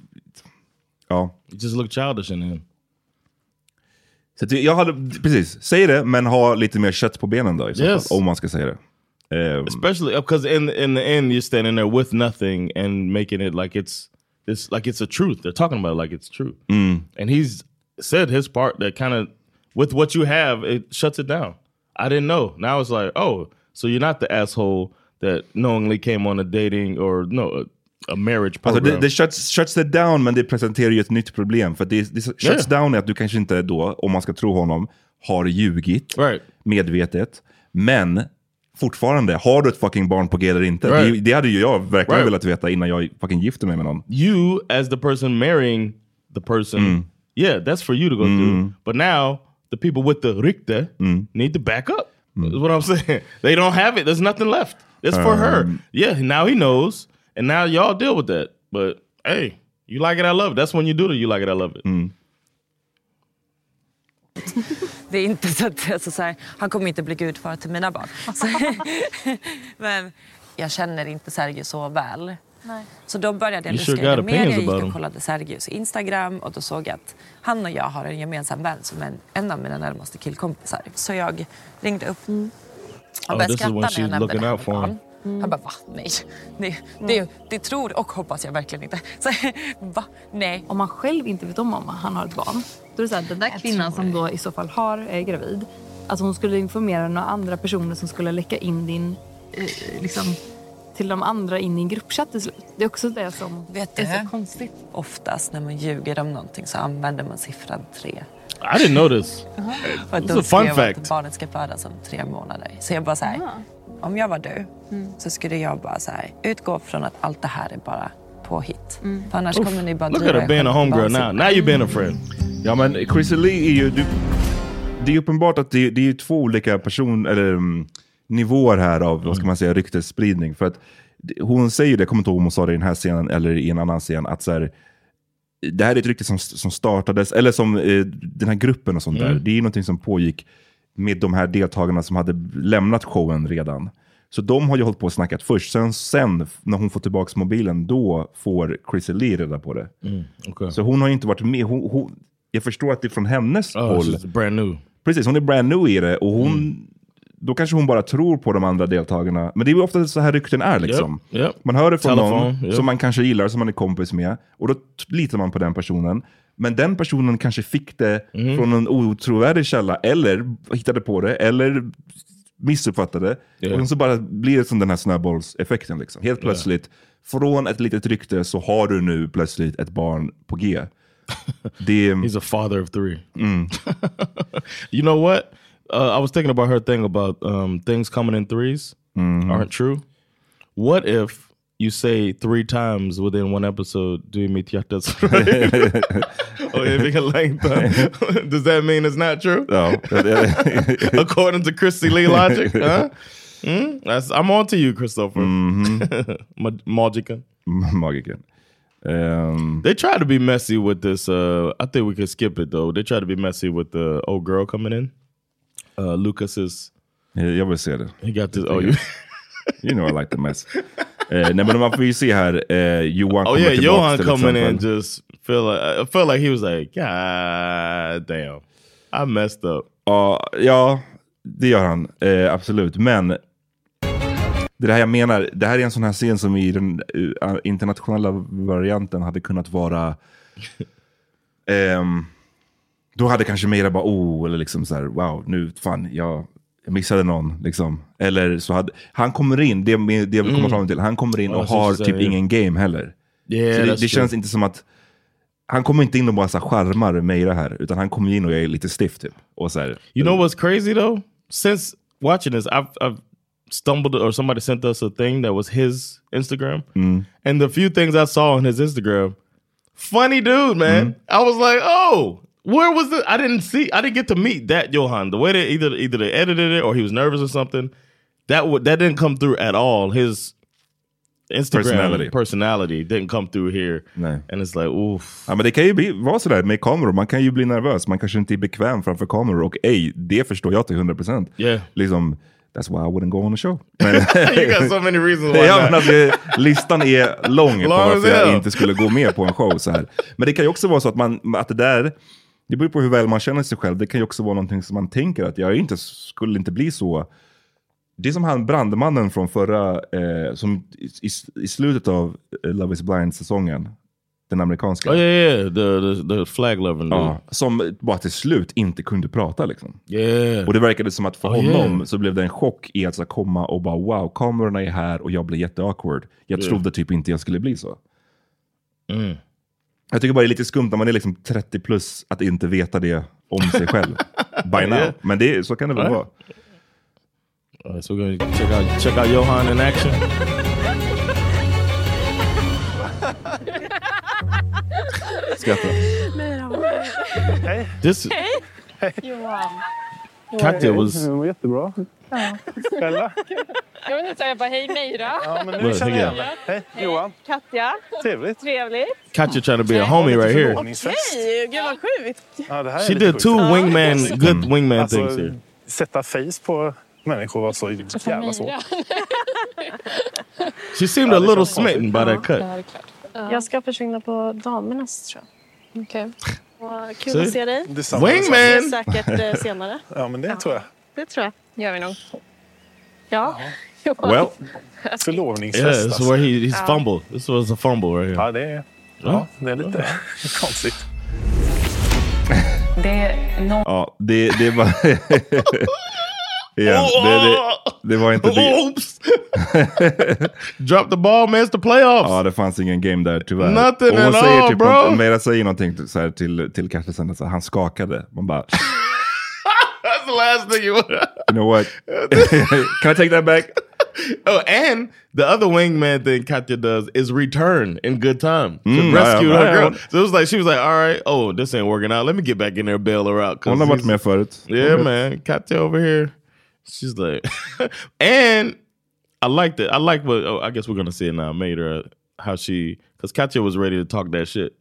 ja. You just look childish in him. Så jag hade, precis, säg det, men ha lite mer kött på benen då Yes. fall, om man ska säga det. Um, Especially because in in the end, you're standing there with nothing and making it like it's it's like it's a truth. They're talking about it like it's true. Mm. And he's said his part that kind of with what you have, it shuts it down. I didn't know. Now it's like, oh, so you're not the asshole that knowingly came on a dating or no a, marriage Alltså program. det, det shuts, shuts it down men det presenterar ju ett nytt problem. För det, det shuts Yeah. down är att du kanske inte då, om man ska tro honom, har ljugit medvetet. Men fortfarande, har du ett fucking barn på G eller inte? Right. Det, det hade ju jag verkligen Right. velat veta innan jag fucking gifte mig med någon. you as the person marrying the person, Mm. yeah, that's for you to go through. But now the people with the rykte Mm. need to back up. Is what I'm <laughs> saying. They don't have it. There's nothing left. It's for her. Um, Yeah, now he knows, and now y'all deal with that. But hey, you like it, I love it. That's when you do it. You like it, I love it. <laughs> Det är inte så att alltså, så här, han kommer inte bli gudfar till mina barn. <laughs> Så, <laughs> men jag känner inte Sergio så väl. Nej. Så då började jag lite mer. Jag gick och kollade Sergios Instagram och då såg jag att han och jag har en gemensam vän som är en, av mina närmaste killkompisar. Så jag ringde upp och Oh, började is skratta när jag nämnde det här barn. Han bara, va? Nej. Det, det, det tror och hoppas jag verkligen inte. Så, va? Nej. Om man själv inte vet om om han har ett barn, då är det så här, den där kvinnan som då i så fall har, är gravid, alltså hon skulle informera några andra personer som skulle läcka in din, eh, liksom, till de andra in i en gruppchatt till slut. Det är också det som Vet är du? så konstigt. Oftast när man ljuger om någonting så använder man siffran tre. I didn't know this. För att It's då a fun fact. att barnet ska födas om tre månader. Så jag bara så här, om jag var du så skulle jag bara så här, utgå från att allt det här är bara påhitt. För annars Oof. kommer ni bara Look at her being a homegirl now. Now you being a friend. Ja men Chrissy Lee är ju... Du, det är uppenbart att det, det är ju två olika person, eller, um, nivåer här av vad ska man säga, ryktesspridning. För att hon säger det, jag kommer inte ihåg om hon sa det i den här scenen eller i en annan scen, att så här, det här är ett rykte som, som startades, eller som eh, den här gruppen och sånt där. Mm. Det är ju någonting som pågick med de här deltagarna som hade lämnat showen redan. Så de har ju hållit på och snackat först. Sen, sen när hon får tillbaka mobilen, då får Chrissy Lee reda på det. Mm, okay. Så hon har ju inte varit med. Hon, hon, jag förstår att det är från hennes Oh, håll. brand new. Precis, hon är brand new i det. Och hon, Då kanske hon bara tror på de andra deltagarna. Men det är ju ofta så här rykten är. Liksom. Yep, yep. Man hör det från Telefon, någon yep. som man kanske gillar, som man är kompis med. Och då litar man på den personen. Men den personen kanske fick det Mhm. från en otrovärdig källa. Eller hittade på det. Eller missuppfattade. Yeah. Och så bara blir det som den här snöbollseffekten. Liksom. Helt plötsligt, från ett litet rykte så har du nu plötsligt ett barn på G. <laughs> Det, He's a father of three. Mm. <laughs> you know what? Uh, I was thinking about her thing about um, things coming in 3s Mm-hmm. aren't true. What if you say three times within one episode, du är mitt hjärtas Längtan. <laughs> Does that mean it's not true? No. <laughs> According to Christy Lee logic? <laughs> Huh? Mm? That's, I'm on to you, Christopher. Ma- Magican. Magican. Um, They try to be messy with this. Uh, I think we could skip it though. They try to be messy with the old girl coming in. Uh, Lucas is. Jag vill se det. He got this. Oh, you. you know I like the mess. Eh, nej men man får ju se här, eh, Johan Oh kommer yeah, Johan till coming in just feel like I felt like he was like, God damn, I messed up. Ja, ja, det gör han. Eh, absolut. Men det är det här jag menar, det här är en sån här scen som i den eh, internationella varianten hade kunnat vara... <laughs> ehm, då hade kanske Meira bara oh, eller liksom så här, wow, nu fan, jag, jag missade någon. Liksom. Eller så hade, han kommer in, det, det jag vill komma Mm. fram till, han kommer in och har typ ingen game heller. Yeah, det, det känns inte som att han kommer inte in och bara så charmar Meira här, utan han kommer in och är lite stiff typ. Och så här, You know what's crazy though? Since watching this, I've, I've stumbled or somebody sent us a thing that was his Instagram. Mm. And the few things I saw on his Instagram, funny dude, man. I was like, oh, where was the? I didn't see. I didn't get to meet that Johan. The way they either either they edited it or he was nervous or something. That would that didn't come through at all. His Instagram Personality. personality, didn't come through here. Nej. And it's like, oof. Ja, men det kan ju bli, vara sådär med kameror, man kan ju bli nervös, man kanske inte är bekväm framför kameror och ej, det förstår jag till 100%. Yeah. Liksom, that's why I wouldn't go on a show. <laughs> You got so many reasons why <laughs> ja, men alltså, listan är lång på varför jag inte skulle gå med på en show. Så här. Men det kan ju också vara så att, man, att det där, det beror på hur väl man känner sig själv, det kan ju också vara någonting som man tänker att jag inte, skulle inte bli så Det är som han brandmannen från förra, eh, som i, i, slutet av eh, Love is blind-säsongen. Den amerikanska. Oh yeah, yeah. The, flag dude. Ja, som bara till slut inte kunde prata liksom. Yeah. Och det verkade som att för Oh, honom yeah. så blev det en chock i att så komma och bara wow, kamerorna är här och jag blir jätteawkward. Jag Yeah. trodde typ inte jag skulle bli så. Mm. Jag tycker bara det är lite skumt när man är liksom 30 plus att inte veta det om sig själv. <laughs> By now. Men det, så kan det väl Right. Vara. Alright, so we're gonna check out check out Johan in action. Skratta. Hej. This <laughs> Johan. Katja was mm, Det var jättebra. Ja. Bella. Jag vill inte säga bara hej Meira. Ja, men Well, nu känner jag thank igen. Hej, Johan. Katja. Trevligt. Trevligt. Katja trying to be a homie right here. Hej, gud vad sjukt. Ja, det här är She lite did sjukt. two wingman, good mm. wingman Alltså, things here. Sätta face på människor var så jävla svårt. <laughs> She seemed a little smitten by that cut. Jag ska försvinna på damernas tror jag. Okej. Kul See? att se dig. Detsamma, Wingman! detsamma. Säkert eh, senare. Ja, men det tror jag. Det tror jag. Gör vi nog. Ja. Well. Förlovningsfest. Yeah, this is where he, he's Ja. fumble. This was a fumble right here. Ja, det är, ja, det är lite <laughs> konstigt. Det är no- Ja, det, det var... <laughs> Igen, det, det, det var inte det. Oops! <laughs> Drop the ball, man. It's the playoffs. Ja, det fanns ingen game där tyvärr. Nothing och hon säger all, typ bro. något- Mera säger någonting så här till, till Carstensen, så han skakade. Man bara, <laughs> That's the last thing you want. you know what? <laughs> Can I take that back? Oh, and the other wingman thing Katya does is return in good time to Mm, rescue ja, her ja. girl. So it was like she was like, "All right, oh, this ain't working out. Let me get back in there bail her out." Hon har varit med förut. Yeah, man. Katya over here, she's like, <laughs> and I liked it. I like what oh, I guess we're gonna see it now. Mater, how she because Katya was ready to talk that shit,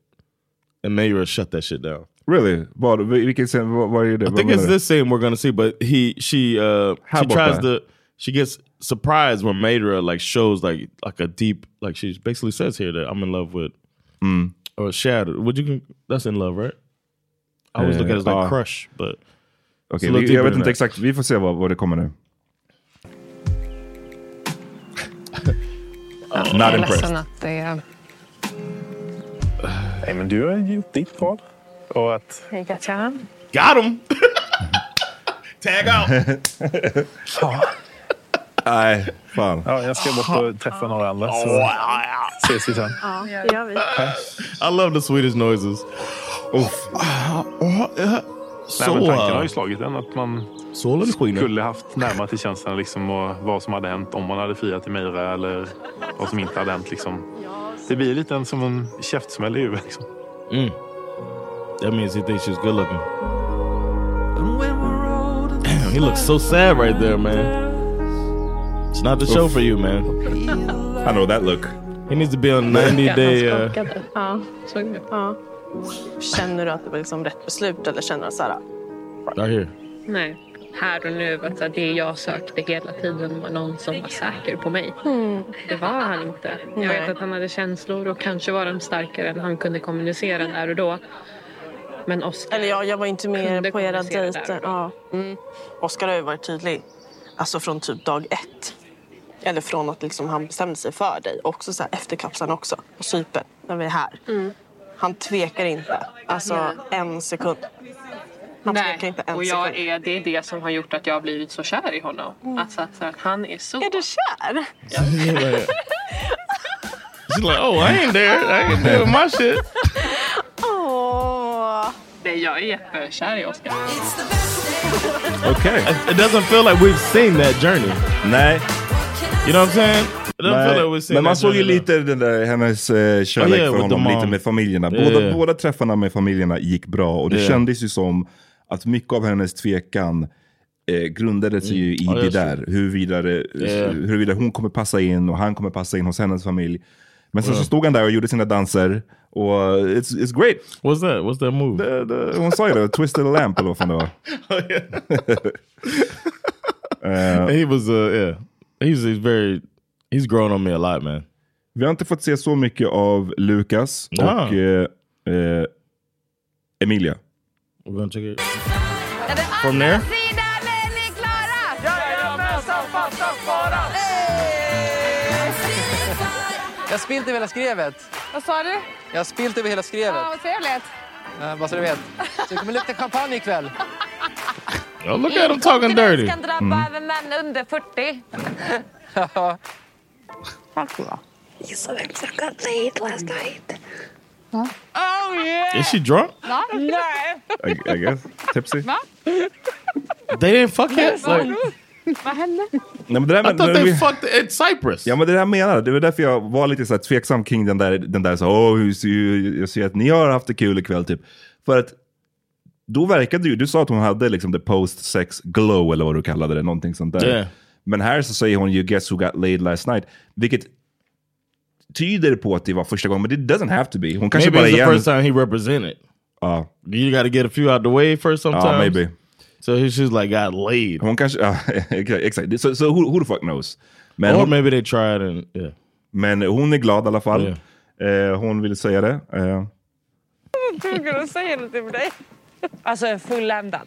and Mater shut that shit down. Really? Vad, vilken scen, vad, vad är det? I think it's this scene we're gonna see, but he she uh How she tries that? to she gets surprised when Mater like shows like like a deep like she basically says here that I'm in love with Mm. or shattered. Would you that's in love, right? I always look at it as like Eh, crush, but Little vi- jag vet inte that. exakt. Vi får se vad, vad det kommer nu. Jag Not är impressed. ledsen att det... Nej, men du har gjort ditt val. Och att... Hej Katja. Got him! <laughs> Tag out! ja. Nej, fan. Ja, jag ska bort och träffa några andra. Så ses vi sen. Ja, det gör vi. I love the Swedish noises. Oof. Nej, men tanken har ju slagit en att man skulle haft närmare till känslan liksom, och vad som hade hänt om man hade friat till Meira eller vad som inte hade hänt. Liksom. Det blir lite en, som en käftsmäll i huvudet. Liksom. Mm. That means he thinks she's good looking. Damn, <clears throat> he looks so sad right there, man. It's not the show Oof. for you, man. I know that look. He needs to be on 90 day. Uh, Ja, såg? Ja. Känner du att det var liksom rätt beslut eller känner du så här... right. Nej, här och nu. Att det jag sökte hela tiden var någon som var säker på mig. Det var han inte. Jag Nej. vet att han hade känslor och kanske var de starkare än han kunde kommunicera där och då. Men Oscar Eller ja, jag var inte med på era dejter. Ja. Mm. Oskar har ju varit tydlig. Alltså från typ dag ett. Eller från att liksom han bestämde sig för dig. Också så här efter kapseln också. På Cypern, när vi är här. Han tvekar inte. Alltså en sekund. Han tvekar inte en och jag sekund. är, det är det som har gjort att jag har blivit så kär i honom. Alltså att, att han är så... Är du kär? <laughs> She's like, oh, I ain't there. I ain't there with my shit. Nej, jag är jättekär i Oscar. Okay. It doesn't feel like we've seen that journey. Nej. You know what I'm saying? Seen Men man såg ju lite den där, hennes eh, kärlek Oh, yeah, för the honom, lite med familjerna. Yeah, Båda, yeah. båda träffarna med familjerna gick bra och det Yeah. kändes ju som att mycket av hennes tvekan eh, grundade sig ju i Ja, det ser. där. Huruvida, det, Yeah. huruvida hon kommer passa in och han kommer passa in hos hennes familj. Men sen så Mm. stod han där och gjorde sina danser och it's, it's great. What's that? What's that move? Det, det, hon sa ju det, twisted lamp eller vad fan det var. <laughs> <laughs> Eh, he was, uh, yeah. He's, he's very, he's grown on me a lot, man. Vi har inte fått se så mycket av Lukas Ah. och eh, eh, Emilia. We're gonna check it. From there? Jajamensan Jag har spilt över hela skrevet. Vad sa du? Jag har spilt över hela skrevet. Ja, vad trevligt. Eh, bara så du vet. Så det kommer lukta champagne ikväll. Oh, look at him talking dirty. kan drabba Mm. även män under 40. Tack så Gissa vem som got laid last night? Oh yeah! Is she drunk? Va? Nej. I, I guess. Tipsy. Va? They didn't fuck yet? Like, Vad hände? Nej, men det där, I thought they fucked at Cyprus. Ja men det där menar jag. Det var därför jag var lite så här tveksam kring den där, den där så, åh, hur ser ju- jag ser att ni har haft det kul ikväll typ. För att då verkade ju, du sa att hon hade liksom the post sex glow eller vad du kallade det, någonting sånt där. Yeah. Men här så säger hon you guess who got laid last night. Vilket tyder på att det var första gången, men it doesn't have to be. Hon kanske maybe bara it's the igen... first time he represented. Ja. You got to get a few out the way first sometimes. Ja, maybe. So he- she's like got laid. Hon kanske, <laughs> ja, exakt. Så so, who, who the fuck knows? Men Or hon, maybe they tried and yeah. men hon är glad i alla fall. Eh, hon vill säga det. Eh, tvungen att säga något till dig. Alltså fulländad.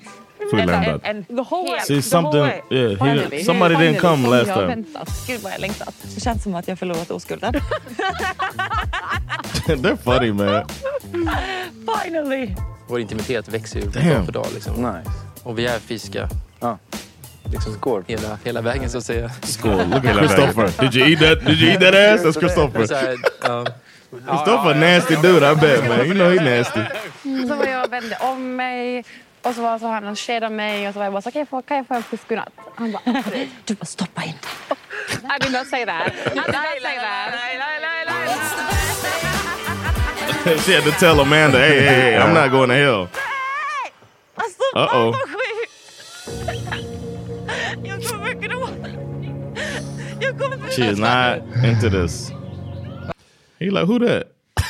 Fulländad. En, en The whole way. See, The something- whole way. yeah, he- Finally. somebody didn't come last jag time. väntat. Gud vad jag längtat. Det känns som att jag förlorat oskulden. <laughs> They're funny man. Finally! Vår intimitet växer ju dag för dag. Liksom. Och vi är fysiska. Liksom Skål. Hela, hela vägen så att säga. Skål. <laughs> Look at Christopher. Did you eat that? Did you eat that ass? That's <laughs> Christopher. Så här, ja. Christopher nasty dude, I bet man. You know he nasty. <laughs> Så var jag och vände om mig och så var så han och kedade mig och så var jag bara så kan jag få, kan jag få en puss godnatt? Han bara absolut. Du bara stoppa in I did not say that. I did not say that. <laughs> she had to tell Amanda, hey, hey, hey, I'm not going to hell. Uh oh. Jag kommer gråta. Jag kommer She is not into this. He like, who that? <laughs>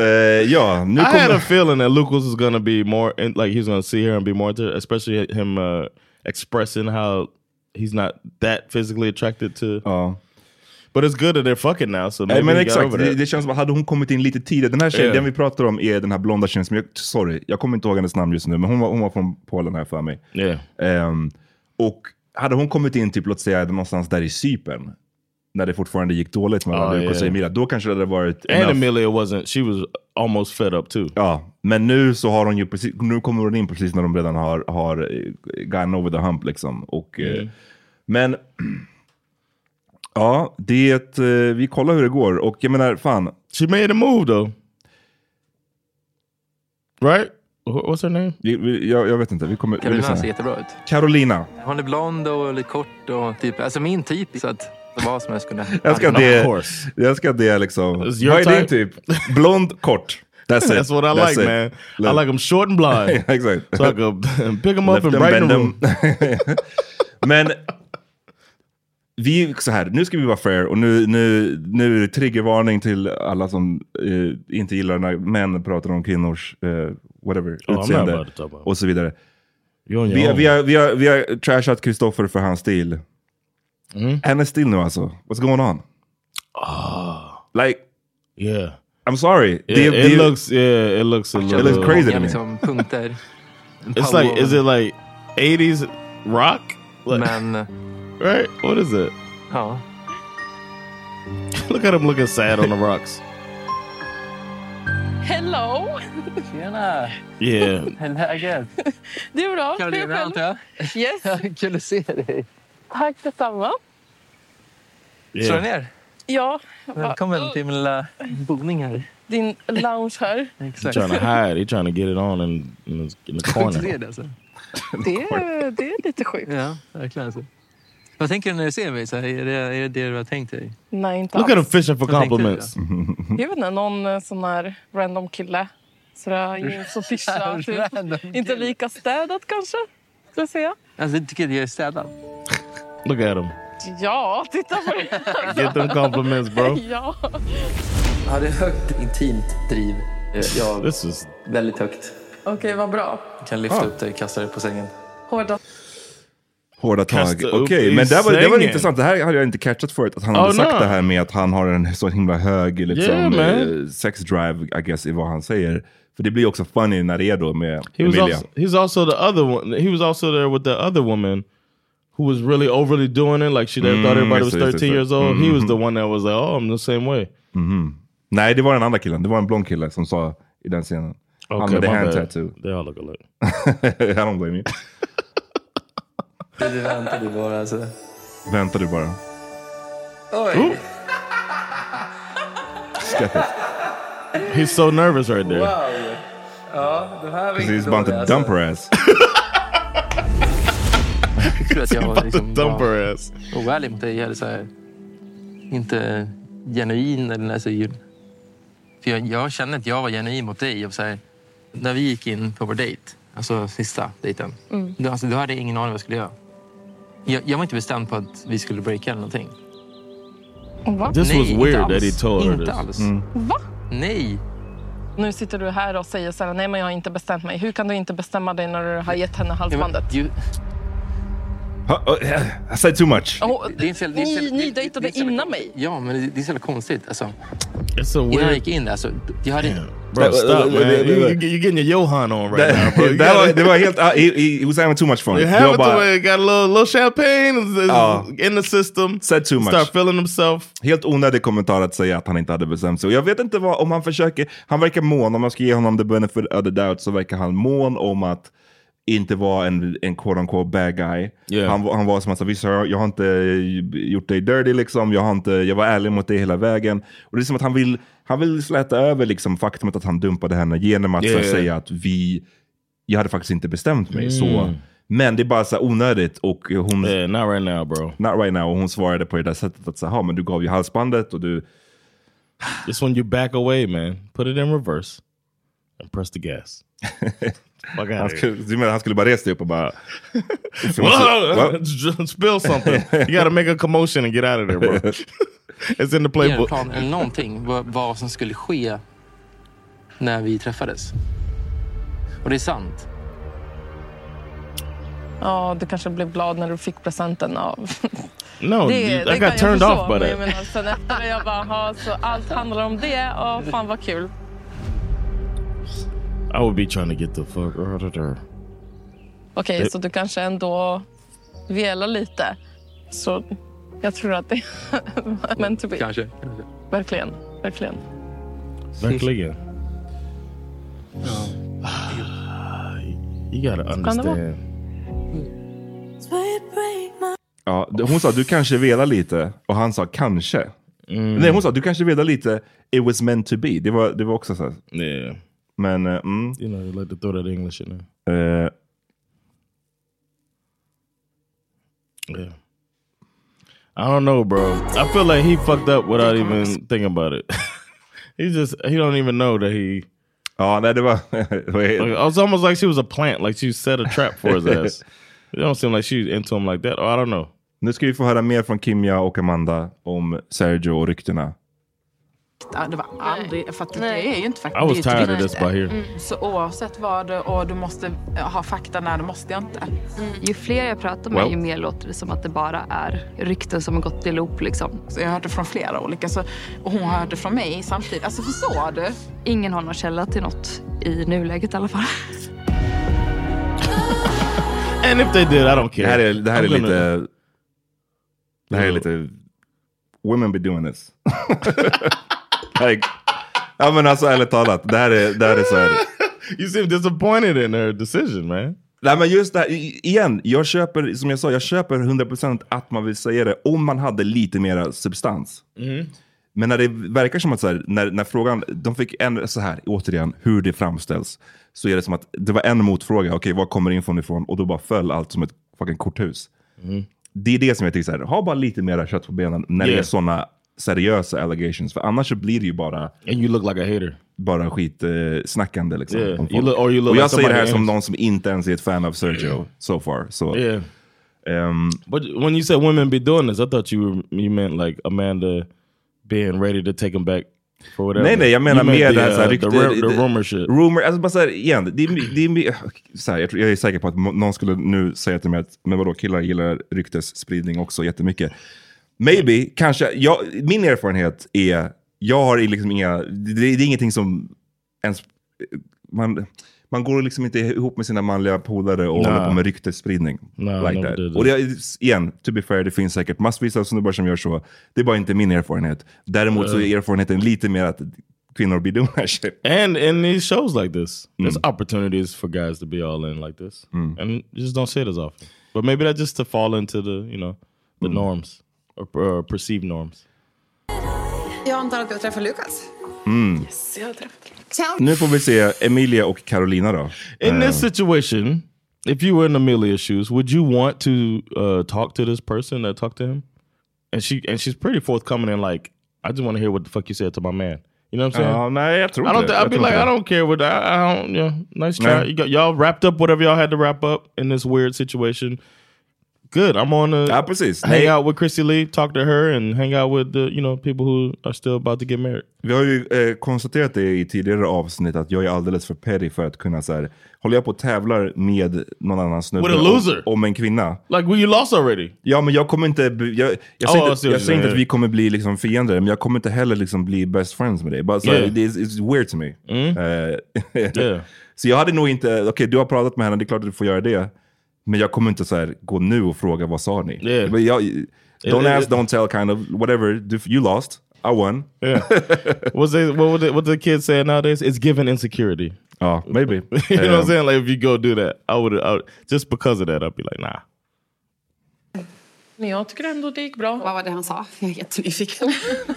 Eh, ja, nu I had a feeling that Lucas was gonna be more, in, like he's gonna see her and be more into, it, especially him uh, expressing how he's not that physically attracted to. Ja. But it's good that they're fucking now, so Nej, maybe men he got exakt, over det, that. det känns som hade hon kommit in lite tidigare. Den här tjejen, Yeah. den vi pratar om är den här blonda tjejen som jag, sorry, jag kommer inte ihåg hennes namn just nu, men hon var, hon var från Polen här för mig. Yeah. Ehm, och hade hon kommit in typ, låt säga någonstans där i Cypern, när det fortfarande gick dåligt mellan Oh, Lukas och. Emilia, då kanske det hade varit And enough. Amelia wasn't, she was almost fed up too. Ja, men nu så har hon ju precis, nu kommer hon in precis när de redan har, har eh, gone over the hump liksom. Och, eh, Mm. Men, <clears throat> ja, det, eh, vi kollar hur det går. Och jag menar, fan. She made a move though. Right? Wh- What's her name? Jag, jag vet inte, vi kommer... Carolina ser jättebra ut. Carolina. Hon är blond och lite kort och typ, alltså min typ. Så att vad som helst kunde... <laughs> Jag ska det, jag ska det liksom. Vad är din type? typ? Blond, kort. That's it. That's what I That's like, it. man. Look. I like them short and blind. <laughs> Exakt. So I can <laughs> pick them up Lift and them, brighten them. Men vi, så här, nu ska vi vara fair och nu, nu, nu är det triggervarning till alla som eh, inte gillar när män pratar om kvinnors eh, whatever, Oh, utseende och så vidare. Vi, vi, har, vi, har, vi har trashat Kristoffer för hans stil. Mm. Hennes stil nu alltså. What's going on? Like, yeah. I'm sorry. Yeah, Det- it det- looks yeah, it looks a It looks crazy to me. It's like is it like 80s rock? Like, Men... <laughs> right? What is it? Ja. <laughs> Look at him looking sad on the rocks. Hello! Tjena! Yeah. Läget? Det är bra. Karolina, Hur antar? Yes. Kul att se dig. Tack detsamma. Slå dig ner. Ja. Välkommen till min lilla boning här. Din lounge här. He's trying to hide. He's trying to get it on in, in, the, in the <laughs> corner. det alltså. <laughs> Det är, det är lite sjukt. Ja, verkligen alltså. Vad tänker du när du ser mig? Så här, är, det, är det det du har tänkt dig? Nej, inte Look at him alls. fishing for compliments. Jag vet inte, någon eh, sån här random kille. Sådär jeans <laughs> och tisha. Typ. Inte lika städat kanske? Ska jag säga. Alltså, du tycker att jag är städad? Look at him. Ja, titta på det. Get them compliments, bro. <laughs> ja. Ja, det är högt intimt driv. Jag, This is väldigt högt. Okej, vad bra. Jag kan lyfta Ah. upp dig och kasta dig på sängen. Hårda. Hårda tag. Okej, i men det, var, det var intressant. Det här hade jag inte catchat förut. Att han Oh, hade sagt no. det här med att han har en så himla hög liksom, Yeah, eh, sex drive, I guess, i vad han säger. För det blir också funny när det är då med He was Emilia. also he's also the other one. He was also there with the other woman who was really overly doing it, like she they Mm, thought everybody just was det, just 13 years old. He was Mhm. the one that was like, oh, I'm the same way. Mhm. Nej, det var den andra killen. Det var en blond kille som sa i den scenen. Han Okay, med the my hand bad. tattoo. They all look alike. I don't blame you. Du väntade bara alltså. Vänta du bara. Oj! He's so nervous right there. Wow! Ja, det här var 'Cause inte he's about to dump her ass. <laughs> <laughs> Jag tror att jag var liksom Dump var her ass. oärlig mot dig. Eller så här, inte genuin. Eller alltså, ju- för jag, jag kände att jag var genuin mot dig. Och så här, när vi gick in på vår dejt, alltså sista dejten. Mm. Då, alltså, då hade jag ingen aning vad jag skulle göra. Jag, jag var inte bestämd på att vi skulle breaka eller någonting. Va? This Nej, was weird that he told her Inte this. alls. Va? Nej. Nu sitter du här och säger så här, nej men jag har inte bestämt mig. Hur kan du inte bestämma dig när du har gett henne halsbandet? I said too much. Oh, Det är inte så- det är inte ni, ni dejtade innan mig. Ja, men det, det är så jävla konstigt. Alltså, innan jag gick in där, så, jag hade... Bro, stop man. You, you, you're getting your Johan on right now, bro. You det var helt... Uh, he, he, was having too much fun. You Det have var it bara- to where you got a little, little champagne Ja. in the system. Said too much. Start feeling himself. Helt onödig kommentar att säga att han inte hade bestämt sig. Och jag vet inte vad, om han försöker, han verkar mån, om man ska ge honom the benefit of the doubt så verkar han mån om att inte vara en, en quote unquote bad guy. Yeah. Han, var- han var som att visst jag, jag har inte gjort dig dirty liksom, jag, har inte, jag var ärlig mot dig hela vägen. Och det är som att han vill, han vill släta över liksom faktumet att han dumpade henne genom att så Yeah. säga att vi, jag hade faktiskt inte bestämt mig. Så, Mm. men det är bara så onödigt och hon... Yeah, not right now bro. Not right now. Och hon svarade på det där sättet att säga, men du gav ju halsbandet och du... Just when you back away man, put it in reverse. And press the gas. <laughs> Fuck Han out skulle, du menar han skulle bara resa sig upp och bara... <laughs> <laughs> Spill something. You gotta make a commotion and get out of there bro. <laughs> It's in the playbook. plan eller någonting vad, vad som skulle ske när vi träffades. Och det är sant. Ja, du kanske blev glad när du fick presenten av... No, det, you- I det got turned förstå, off by men that. jag menar, sen efter det jag bara, "Ha, så allt handlar om det. Och fan vad kul. I would be trying to get the fuck out of there. Okej, Det- så du kanske ändå velar lite. Så jag tror att det är <laughs> meant to be. Kanske. Verkligen, verkligen. Verkligen. You gotta understand. Ja, hon sa du kanske velar lite och han sa kanske. Mm. Nej, hon sa du kanske velar lite. It was meant to be. Det var, det var också så här. Yeah. Men, uh, mm. You know, you like to throw that English in there. Eh, Yeah. I don't know, bro. I feel like he fucked up without even thinking about it. <laughs> he just he don't even know that he. Oh, that det <laughs> var... Like, it was almost like she was a plant, like she set a trap for his ass. <laughs> It don't seem like she's into him like that. Or I don't know. Nu ska vi få höra mer från Kimja och Amanda om Sergio och ryktena. Ja, Det var aldrig, för att det är ju inte fakta. I was det tired of this by here. Mm, Så oavsett vad det, och du måste ha fakta när du måste jag inte. Mm. Ju fler jag pratar med Well. ju mer låter det som att det bara är rykten som har gått i loop liksom. Så jag har hört det från flera olika så, och hon har hört det från mig samtidigt. Alltså förstår du? Ingen har någon källa till något i nuläget i alla fall. And if they did, I don't care. Det här är, det här är gonna- lite... Det här är lite... Women be doing this. <laughs> like, ja men alltså ärligt talat, det här är, det här är så här... You seem disappointed in her decision man. Nej men just det här, igen, jag köper, som jag sa, jag köper 100% att man vill säga det om man hade lite mera substans. Mhm. Men när det verkar som att så här, när, när frågan, de fick en, så här, återigen, hur det framställs, så är det som att det var en motfråga, okej var kommer infon ifrån? Och då bara föll allt som ett fucking korthus. Mhm. Det är det som jag tycker, så här, ha bara lite mera kött på benen när det Yeah. är sådana seriösa allegations. För annars så blir det ju bara... And you look like a hater. Bara skit eh, snackande liksom. Yeah, om you folk. look- or you look Och jag like säger det här som någon som inte ens är ett fan av Sergio so far. Så, Yeah. Um, But when you said women be doing this, I thought you were, you meant like Amanda being ready to take him back for whatever. Nej, nej, jag menar mer det här här, uh, the, det- the rumor shit. Rumor, alltså bara så här, igen, det det mer- så här, jag, jag är säker på att någon skulle nu säga till mig att men vadå, killar gillar ryktesspridning också jättemycket. Maybe, kanske. Jag, min erfarenhet är, jag har liksom inga, det, det är ingenting som ens, man, man går liksom inte ihop med sina manliga polare och Nah. håller på med ryktesspridning. Nah, like that. that. Och det igen, to be fair, det finns säkert massvis av snubbar som gör så. Det är bara inte min erfarenhet. Däremot så är erfarenheten lite mer att kvinnor blir doing that shit. And in these shows like this, there's Mm. opportunities for guys to be all in like this, and you just don't see it as often. But maybe that's just to fall into the you know the Mm. norms or, or perceived norms. Jag antar att du har träffat Lukas? Mm. Yes, jag har träffat Nu får vi se Emilia och Carolina då. In Eh, this situation, if you were in Amelia's shoes, would you want to uh, talk to this person that talked to him? And she and she's pretty forthcoming and like, I just want to hear what the fuck you said to my man. You know what I'm saying? Ja, nej, jag tror I don't. inte. Th- I'd Jag be like, inte I don't care what I, I don't. You know, nice try. Nej. You got, y'all wrapped up whatever y'all had to wrap up in this weird situation. Good. I'm on to Ja, precis. hang out with Christy Lee, talk to her, and hang out with the you know people who are still about to get married. Vi har ju eh, konstaterat det i tidigare avsnitt att jag är alldeles för petty för att kunna så här, håller jag på och tävlar med någon annan snubbe a. Om, om en kvinna. Like, well, you lost already. Ja, men jag kommer inte... Jag, jag Oh, säger I inte, jag säger inte att vi kommer bli liksom fiender, men jag kommer inte heller liksom bli best friends med dig. Bara så, Yeah. är- it's weird to me. Eh, <laughs> Yeah. Så jag hade nog inte... Okej, du har pratat med henne, det är klart att du får göra det. Men jag kommer inte så här, gå nu och fråga vad sa ni? Yeah. Men jag, don't ask, don't tell kind of, whatever. Du, you lost, I won. Yeah. <laughs> What's they, what would the, what the kids say nowadays? It's given insecurity. Ja, maybe. <laughs> you know what I'm Um, saying? Like if you go do that, I would, I would just because of that, I'd be like, nah. Men jag tycker ändå det gick bra. Vad var det han sa? <laughs> Jag är jättenyfiken.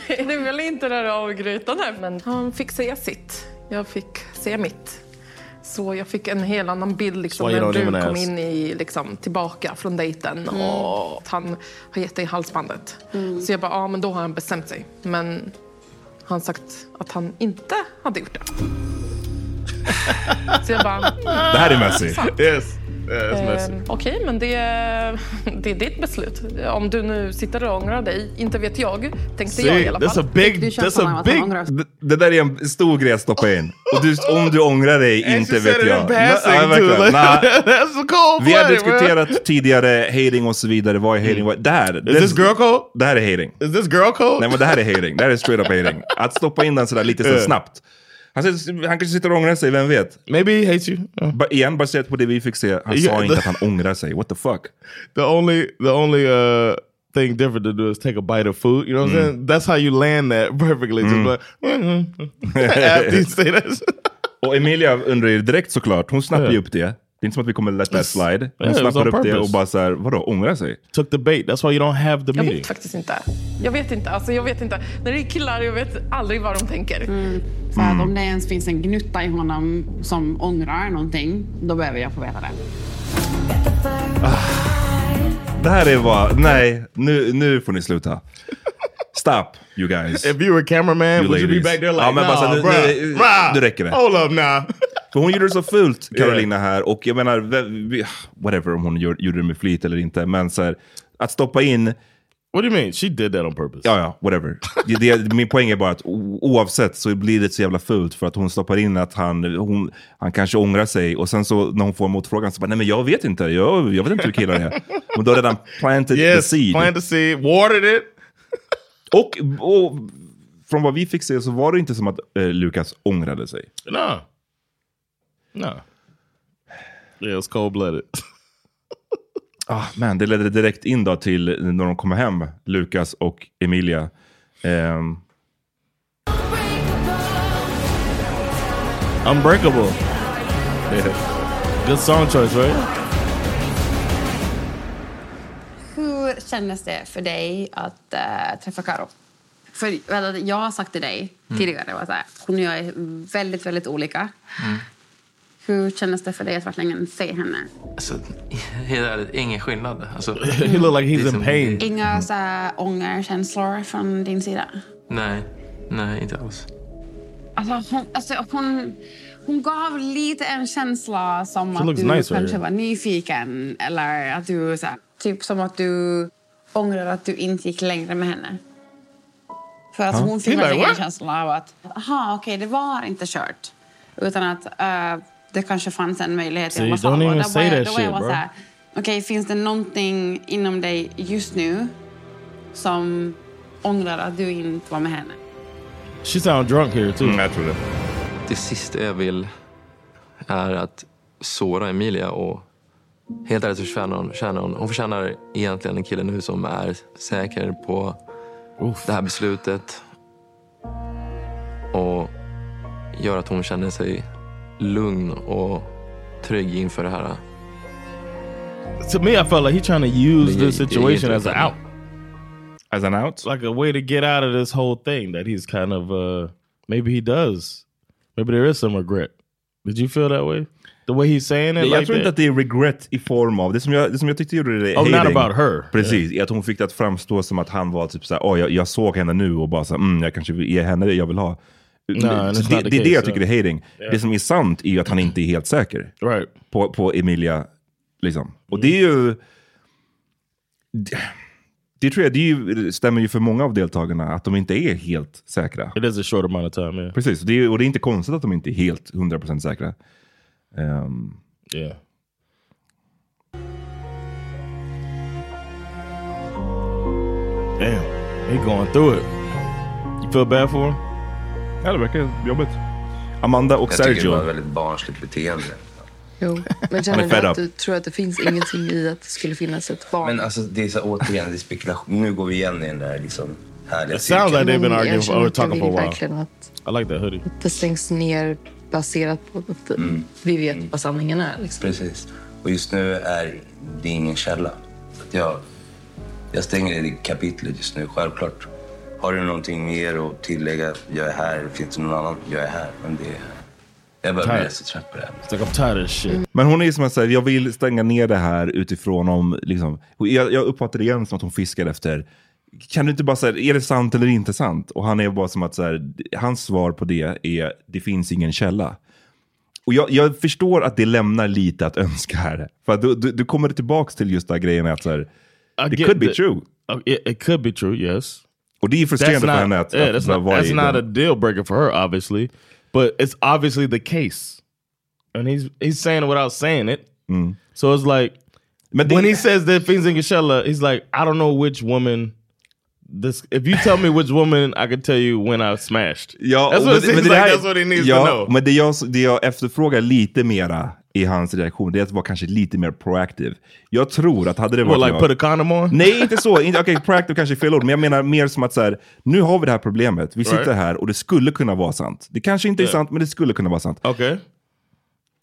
det är väl inte röra av grytan här, men han fick säga sitt. Jag fick säga mitt. Så jag fick en helt annan bild liksom, när du kom in i, liksom, tillbaka från dejten och att han har gett dig halsbandet. Så jag bara, ja men då har han bestämt sig. Men han sagt att han inte hade gjort det. <laughs> Så jag bara... Det här är messy. Sant. Yes. Eh, Okej, men det är, <laughs> det är ditt beslut. Om du nu sitter och ångrar dig, inte vet jag, tänkte jag i alla fall. Det, det där är en stor grej att stoppa in. Och du, om du ångrar dig, inte vet jag. passing. Like, Nah. that's so Vi har man. diskuterat tidigare hating och så vidare. Vad är hating? Vad, det här. Is this girl code? Det här är hating. Is this girl code? Nej men det här är hating. Det här är straight up hating. Att stoppa in den sådär lite så Yeah. snabbt. Han, sitter- han kanske sitter och ångrar sig, vem vet? Maybe he hates you. Ba, igen, baserat på det vi fick se. Han Yeah, sa inte att han ångrar sig. What the fuck? The only the only uh thing different to do is take a bite of food. You know what I'm Mm. saying? That's how you land that <laughs> perfectly. Just Mm. like, mm, <laughs> after you say that. Och Emilia undrar ju direkt såklart, hon snappar ju upp det. Det är inte som att vi kommer let that slide. Hon Yeah, snappar upp det purpose. och bara såhär, vadå, ångra sig? Took the bait. That's why you don't have the Jag meeting. vet faktiskt inte. Jag vet inte. Alltså, jag vet inte. När det är killar, jag vet aldrig vad de tänker. Så att om det ens finns en gnutta i honom som ångrar någonting, då behöver jag få veta det. Det här är bara, nej, nu, nu får ni sluta. Stop, you guys. If you were a cameraman, You would you be ladies. back there like, ja, men bara, nah, nu, bruh, nu, bruh, nu räcker det. Hold up now. För hon gjorde det så fult, Carolina här. Och jag menar, whatever om hon gjorde det med flit eller inte. Men så här, att stoppa in... What do you mean? She did that on purpose. Ja, ja, whatever. Det, min poäng är bara att oavsett så blir det så jävla fult för att hon stoppar in att han, hon, han kanske ångrar sig och sen så när hon får motfrågan så bara, nej men jag vet inte, jag, jag vet inte hur killar är. Men då har redan planted the Yes, seed. planted the seed, watered it. Och, och från vad vi fick se så var det inte som att eh, Lukas ångrade sig. No. No. Yeah, it's cold blooded. Ah, man, det ledde direkt in då till när de kommer hem, Lukas och Emilia. Ehm, Unbreakable. Good song choice, right? Hur kändes det för dig att äh, träffa Karo? För jag har sagt till dig Mm. tidigare här, hon och jag är väldigt, väldigt olika. Hur kändes det för dig att verkligen se henne? Alltså, <laughs> helt ärligt, ingen skillnad. Alltså, <laughs> He look like he's in pain. Inga så här, ångerkänslor från din sida? Nej, nej inte alls. Alltså, hon, alltså, hon, hon gav lite en känsla som She att du nice kanske var nyfiken. Eller att du, så här, typ som att du ångrar att du inte gick längre med henne. För att Ja. hon fick verkligen like, en känsla av att aha, okej, det var inte kört. Utan att eh, det kanske fanns en möjlighet See, i alla don't fall. Och even då say that shit, bro. så här, Okej, finns det någonting inom dig just nu som ångrar att du inte var med henne? She sound drunk here too. Mm, jag tror det. Det sista jag vill är att såra Emilia och helt ärligt så förtjänar hon, förtjänar hon, hon förtjänar egentligen en kille nu som är säker på det här beslutet och gör att hon känner sig lugn och trygg inför det här. To me, I felt like he's trying to use Det- this situation as an out. As an out? Like a way to get out of this whole thing that he's kind of, uh, maybe he does. Maybe there is some regret. Did you feel that way? The way he's saying it? jag like tror inte that? att det är regret i form av, det som jag, det som jag tyckte gjorde det Oh, not hating, about her. Precis, är att hon fick det att framstå som att han var typ såhär, oh, jag, jag såg henne nu och bara såhär, mm, jag kanske vill ge henne det jag vill ha. No, det, the det är det jag tycker är hating. Yeah. Det som är sant är ju att han inte är helt säker right. på, på Emilia. Liksom. Och det är ju... Det, det tror jag det ju, stämmer ju för många av deltagarna, att de inte är helt säkra. It is a short amount of time, yeah. Precis, det är, och det är inte konstigt att de inte är helt 100% säkra. Ehm, Yeah. Damn, he going through it. You feel bad for him? Ja, det verkar jobbigt. Amanda och Jag tycker det Sergio. var ett väldigt barnsligt beteende. Jo, men känner du att du tror att det finns ingenting i att det skulle finnas ett barn? Men alltså det är så återigen, det är spekulation. Nu går vi igen i den där liksom härliga It sounds like they've been arguing for, or att talking for a while. verkligen att I like that hoodie. det stängs ner baserat på att vi vet vad sanningen är. Liksom. Precis. Och just nu är det ingen källa. Så att jag, jag stänger det kapitlet just nu, självklart. Har du någonting mer att tillägga? Jag är här. Finns det någon annan? Jag är här. Men det är... Jag börjar bli så trött på det här. Tired of this shit. Men hon är som att säga, jag vill stänga ner det här utifrån om, liksom, jag, jag uppfattar det igen som att hon fiskar efter, kan du inte bara säga, är det sant eller inte sant? Och han är bara som att så här, hans svar på det är, det finns ingen källa. Och jag, jag förstår att det lämnar lite att önska här. För att du, du, du kommer tillbaka till just den här grejen att så här, it could be true. Uh, it, it could be true, yes. Och det är frustrerande för henne att, yeah, att that's not, vara that's i not den. a deal breaker for her, obviously, but it's obviously the case, and he's he's saying it without saying it. Mm. So it's like when he says that things in Gashella, he's like, I don't know which woman. This if you tell me which woman, I can tell you when I smashed. Ja, that's what it men- men seems det like. där- That's what he needs ja, to know. Men det jag, det jag efterfrågar lite mera i hans reaktion, det är att vara kanske lite mer proactive. Jag tror att hade det varit like jag- put a condom on? Nej, inte så. Okej, proactive kanske är fel ord, men jag menar mer som att så här, nu har vi det här problemet. Vi sitter Right. här och det skulle kunna vara sant. Det kanske inte är Yeah. sant, men det skulle kunna vara sant. Okay.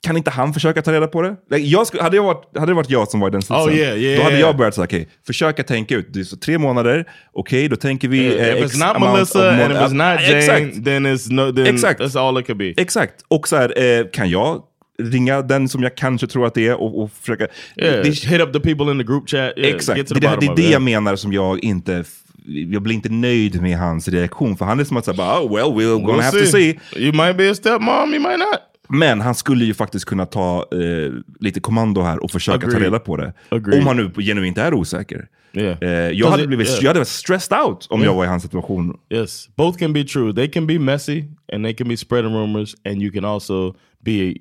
Kan inte han försöka ta reda på det? Like, Jag skulle, hade, jag varit, hade det varit jag som var i den sitsen, Oh, yeah, yeah, då hade jag börjat säga, okej, försöka tänka ut. Det är så tre månader, okej, då tänker vi... Yeah, eh, if X it's not Melissa and if it's not Ja, Jane, exakt. then it's no. Then Exakt. that's all it could be. Exakt. Och så här, eh, kan jag ringa den som jag kanske tror att det är och, och försöka... Yeah, det, hit up the people in the group chat. Yeah, exakt, det, det, är det jag menar som jag inte... Jag blir inte nöjd med hans reaktion, för han är som att säga, oh, well, we're gonna We'll have to see. see. You might be a stepmom, you might not. Men han skulle ju faktiskt kunna ta eh, lite kommando här och försöka ta Agreed. reda på det. Agreed. Om han nu genuint är osäker. Yeah. Eh, jag, hade it- blivit, yeah. jag hade varit stressed out om Yeah. jag var i hans situation. Yes, both can be true. They can be messy and they can be spreading rumors, and you can also be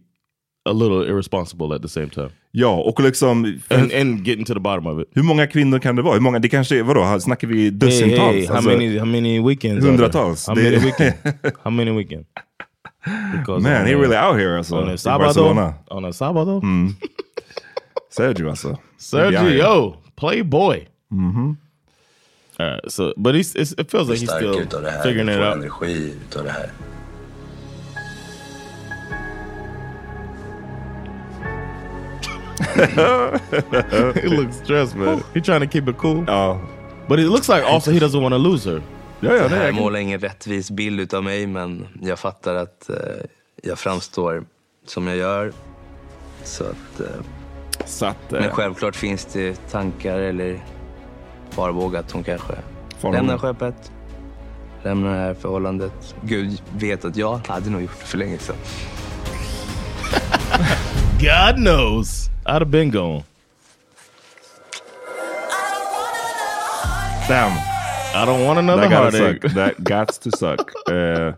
a little irresponsible at the same time. Ja, och liksom... And, and getting to the bottom of it. Hur många kvinnor kan det vara? Hur många, det kanske är, vadå, snackar vi dussintals? Hey, hey, how, Alltså, many, how many weekends? Hundratals. How many weekend? <laughs> How many weekend? Because Man, he a- really out here alltså. On a. Barcelona. On a sábado. Mm. Sergio alltså. Sergio, playboy. Mhm. All right, so but he's, it's, it feels like he's still figuring it out. energi utav det här. <laughs> he looks stressed, man. He trying to keep it cool. Ja. But it looks like also he doesn't want to lose her. det här målar ingen rättvis bild utav mig, men jag fattar att eh, jag framstår som jag gör. Så att... Eh, Så att, Men eh, självklart finns det tankar eller farhågor att hon kanske lämnar skeppet, lämnar det här förhållandet. Gud vet att jag hade nog gjort det för länge sedan. <laughs> God knows. I'd have been gone. Damn. I don't want another That gotta heartache. suck. That gots to suck. <laughs> Eh,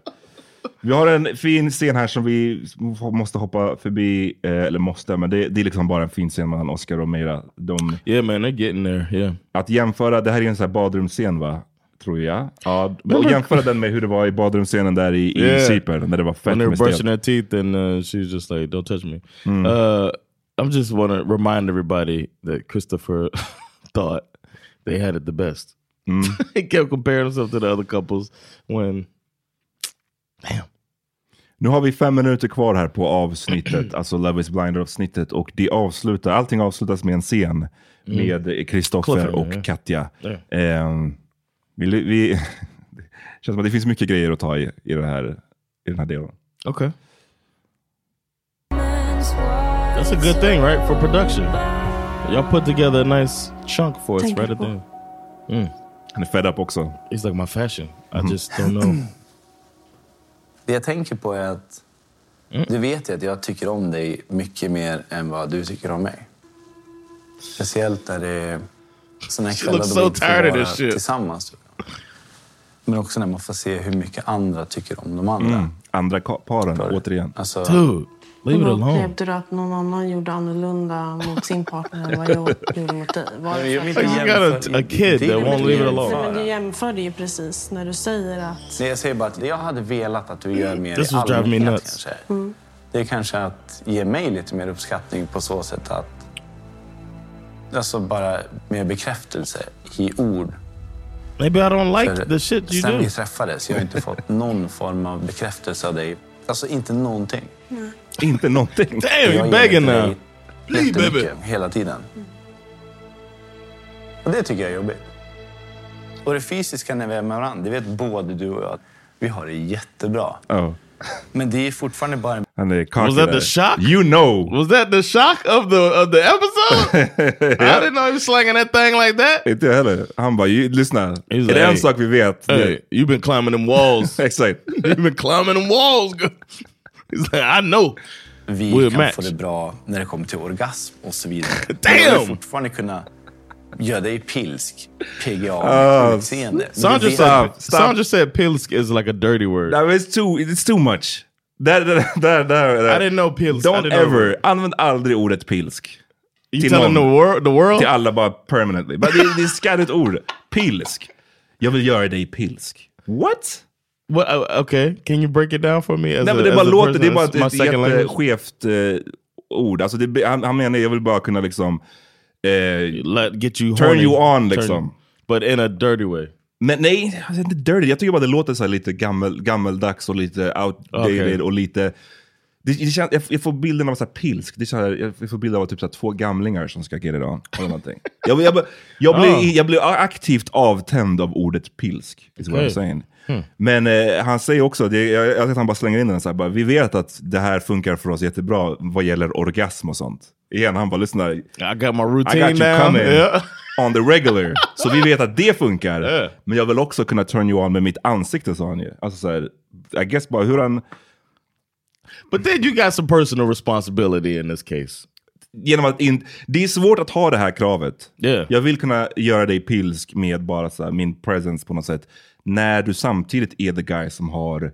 vi har en fin scen här som vi måste hoppa förbi, eh, eller måste, men det, det är liksom bara en fin scen mellan Oscar och Meira. De, yeah man, they're getting there. Yeah. Att jämföra, det här är en sån här badrumsscen va? tror jag. Ja, och jämföra den med hur det var i badrumsscenen där i, i Cypern, när det var fett When they were med brushing stelt. their teeth and uh, she was just like, don't touch me. Mm. Uh, I'm just want to remind everybody that Christopher <laughs> thought they had it the best. Mm. <laughs> he kept comparing himself to the other couples when Nu har vi fem minuter kvar här på avsnittet, <clears throat> alltså Love is blind avsnittet och det avslutar, allting avslutas med en scen Mm. med Kristoffer och ja. Katja. Ja. Ehm, vi, vi, <laughs> det känns som att det finns mycket grejer att ta i, i, det här, i den här delen. Okay. That's a good thing, right? For production. Y'all put together a nice chunk for us right at the end. Mm. Han är fed up också. He's like my fashion. I just don't know. <clears throat> Det jag tänker på är att du vet ju att jag tycker om dig mycket mer än vad du tycker om mig. Speciellt när det är såna här She kvällar looks då vi so inte får tired of vara this shit. tillsammans. Men också när man får se hur mycket andra tycker om de andra. Mm. Andra paren, återigen. Alltså, Dude, leave it Vad alone. upplevde du att någon annan gjorde annorlunda mot sin partner än vad jag <laughs> gjorde mot dig? Var det Jag för att jag- got a- a kid that won't leave it alone. Nej, men du jämförde ju precis när du säger att... Nej, jag säger bara att jag hade velat att du gör mer This i allmänhet nuts. kanske. Mm. Det är kanske att ge mig lite mer uppskattning på så sätt att... Alltså bara mer bekräftelse i ord. Maybe I don't like För the shit you sen do. vi träffades, jag har inte fått någon form av bekräftelse av dig. Alltså inte någonting. Inte någonting. Damn, you ger begging now. Jättemycket, baby. Hela tiden. Och det tycker jag är jobbigt. Och det fysiska när vi är med varandra, det vet både du och jag vi har det jättebra. Oh. Men det är fortfarande bara en Han är cocky Was that the shock? You know! Was that the shock of the of the episode? <laughs> I didn't know he was slanging that thing like that. Inte jag heller. Han bara, "Ju- lyssna. Är like, det en "Hey, sak vi vet? Hey, you've been climbing them walls. <laughs> Exakt. You've been climbing them walls. He's like, I know. vi We'll kan match. få det bra när det kommer till orgasm och så vidare. <laughs> Damn! Vill fortfarande kunna göra dig pilsk, PGA. Men Sandra said, Sandra said pilsk is like a dirty word. No, it's too, it's too much. Där, där, där, där. I didn't know pilsk. Don't didn't know. ever, använd aldrig ordet pilsk. You Till telling någon. the world, the world? Till alla bara permanently. Men det, det är ett skadligt ord. Pilsk. Jag vill göra dig pilsk. What? What? Uh, okay, can you break it down for me? As Nej a, men det bara låter, det är bara ett language. jätteskevt eh, ord. Alltså det, han, han menar, jag vill bara kunna liksom... Eh, Let get you turn horny. you on Turn- liksom. But in a dirty way. Men nej, alltså, inte dirty. Jag tycker bara det låter så lite gammel, gammeldags och lite outdated Okej. och lite... Det, det känns, jag, jag får bilden av så här pilsk. Det så här, jag får bilden av typ så två gamlingar som ska get it on. Eller någonting. Jag, jag, jag, jag, blir, Ah. jag blir aktivt avtänd av ordet pilsk. Is what. I'm saying. Hmm. Men eh, han säger också, det, jag, jag att han bara slänger in den så här, bara, vi vet att det här funkar för oss jättebra vad gäller orgasm och sånt. Igen, han bara lyssna. I got my routine I got you coming Yeah. on the regular. <laughs> Så vi vet att det funkar. Yeah. Men jag vill också kunna turn you on med mitt ansikte sa han ju. Alltså så här, I guess bara hur han... But then you got some personal responsibility in this case. Genom att in, det är svårt att ha det här kravet. Yeah. Jag vill kunna göra dig pilsk med bara så här, min presence på något sätt. När du samtidigt är the guy som har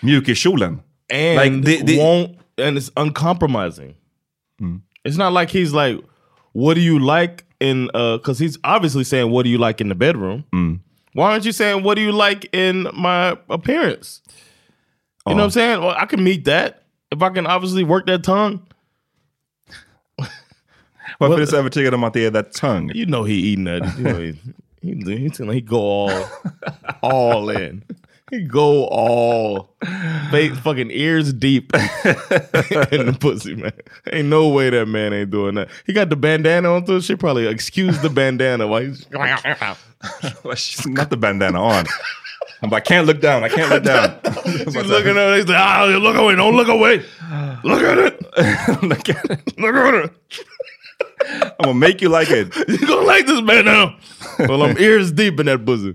mjukiskjolen. and Like, det- det- won't and it's uncompromising. It's not like he's like, what do you like in uh because he's obviously saying what do you like in the bedroom. Why aren't you saying what do you like in my appearance? You know what I'm saying? Well, I can meet that if I can obviously work that tongue. Varför är du så övertygad om att det är that tongue? You know he eating that. You know he he, he, he go all all in. He go all face fucking ears deep <laughs> in the pussy, man. Ain't no way that man ain't doing that. He got the bandana on too. She probably excuse the bandana while he's Not the bandana on. I'm like, I can't look down, I can't look down. <laughs> She's looking at it. He's like, ah, look away, don't look away. <sighs> <laughs> Look at it. look at it. Look at it. I'm gonna make you like it. <laughs> You gonna like this bandana? Well, I'm ears deep in that pussy.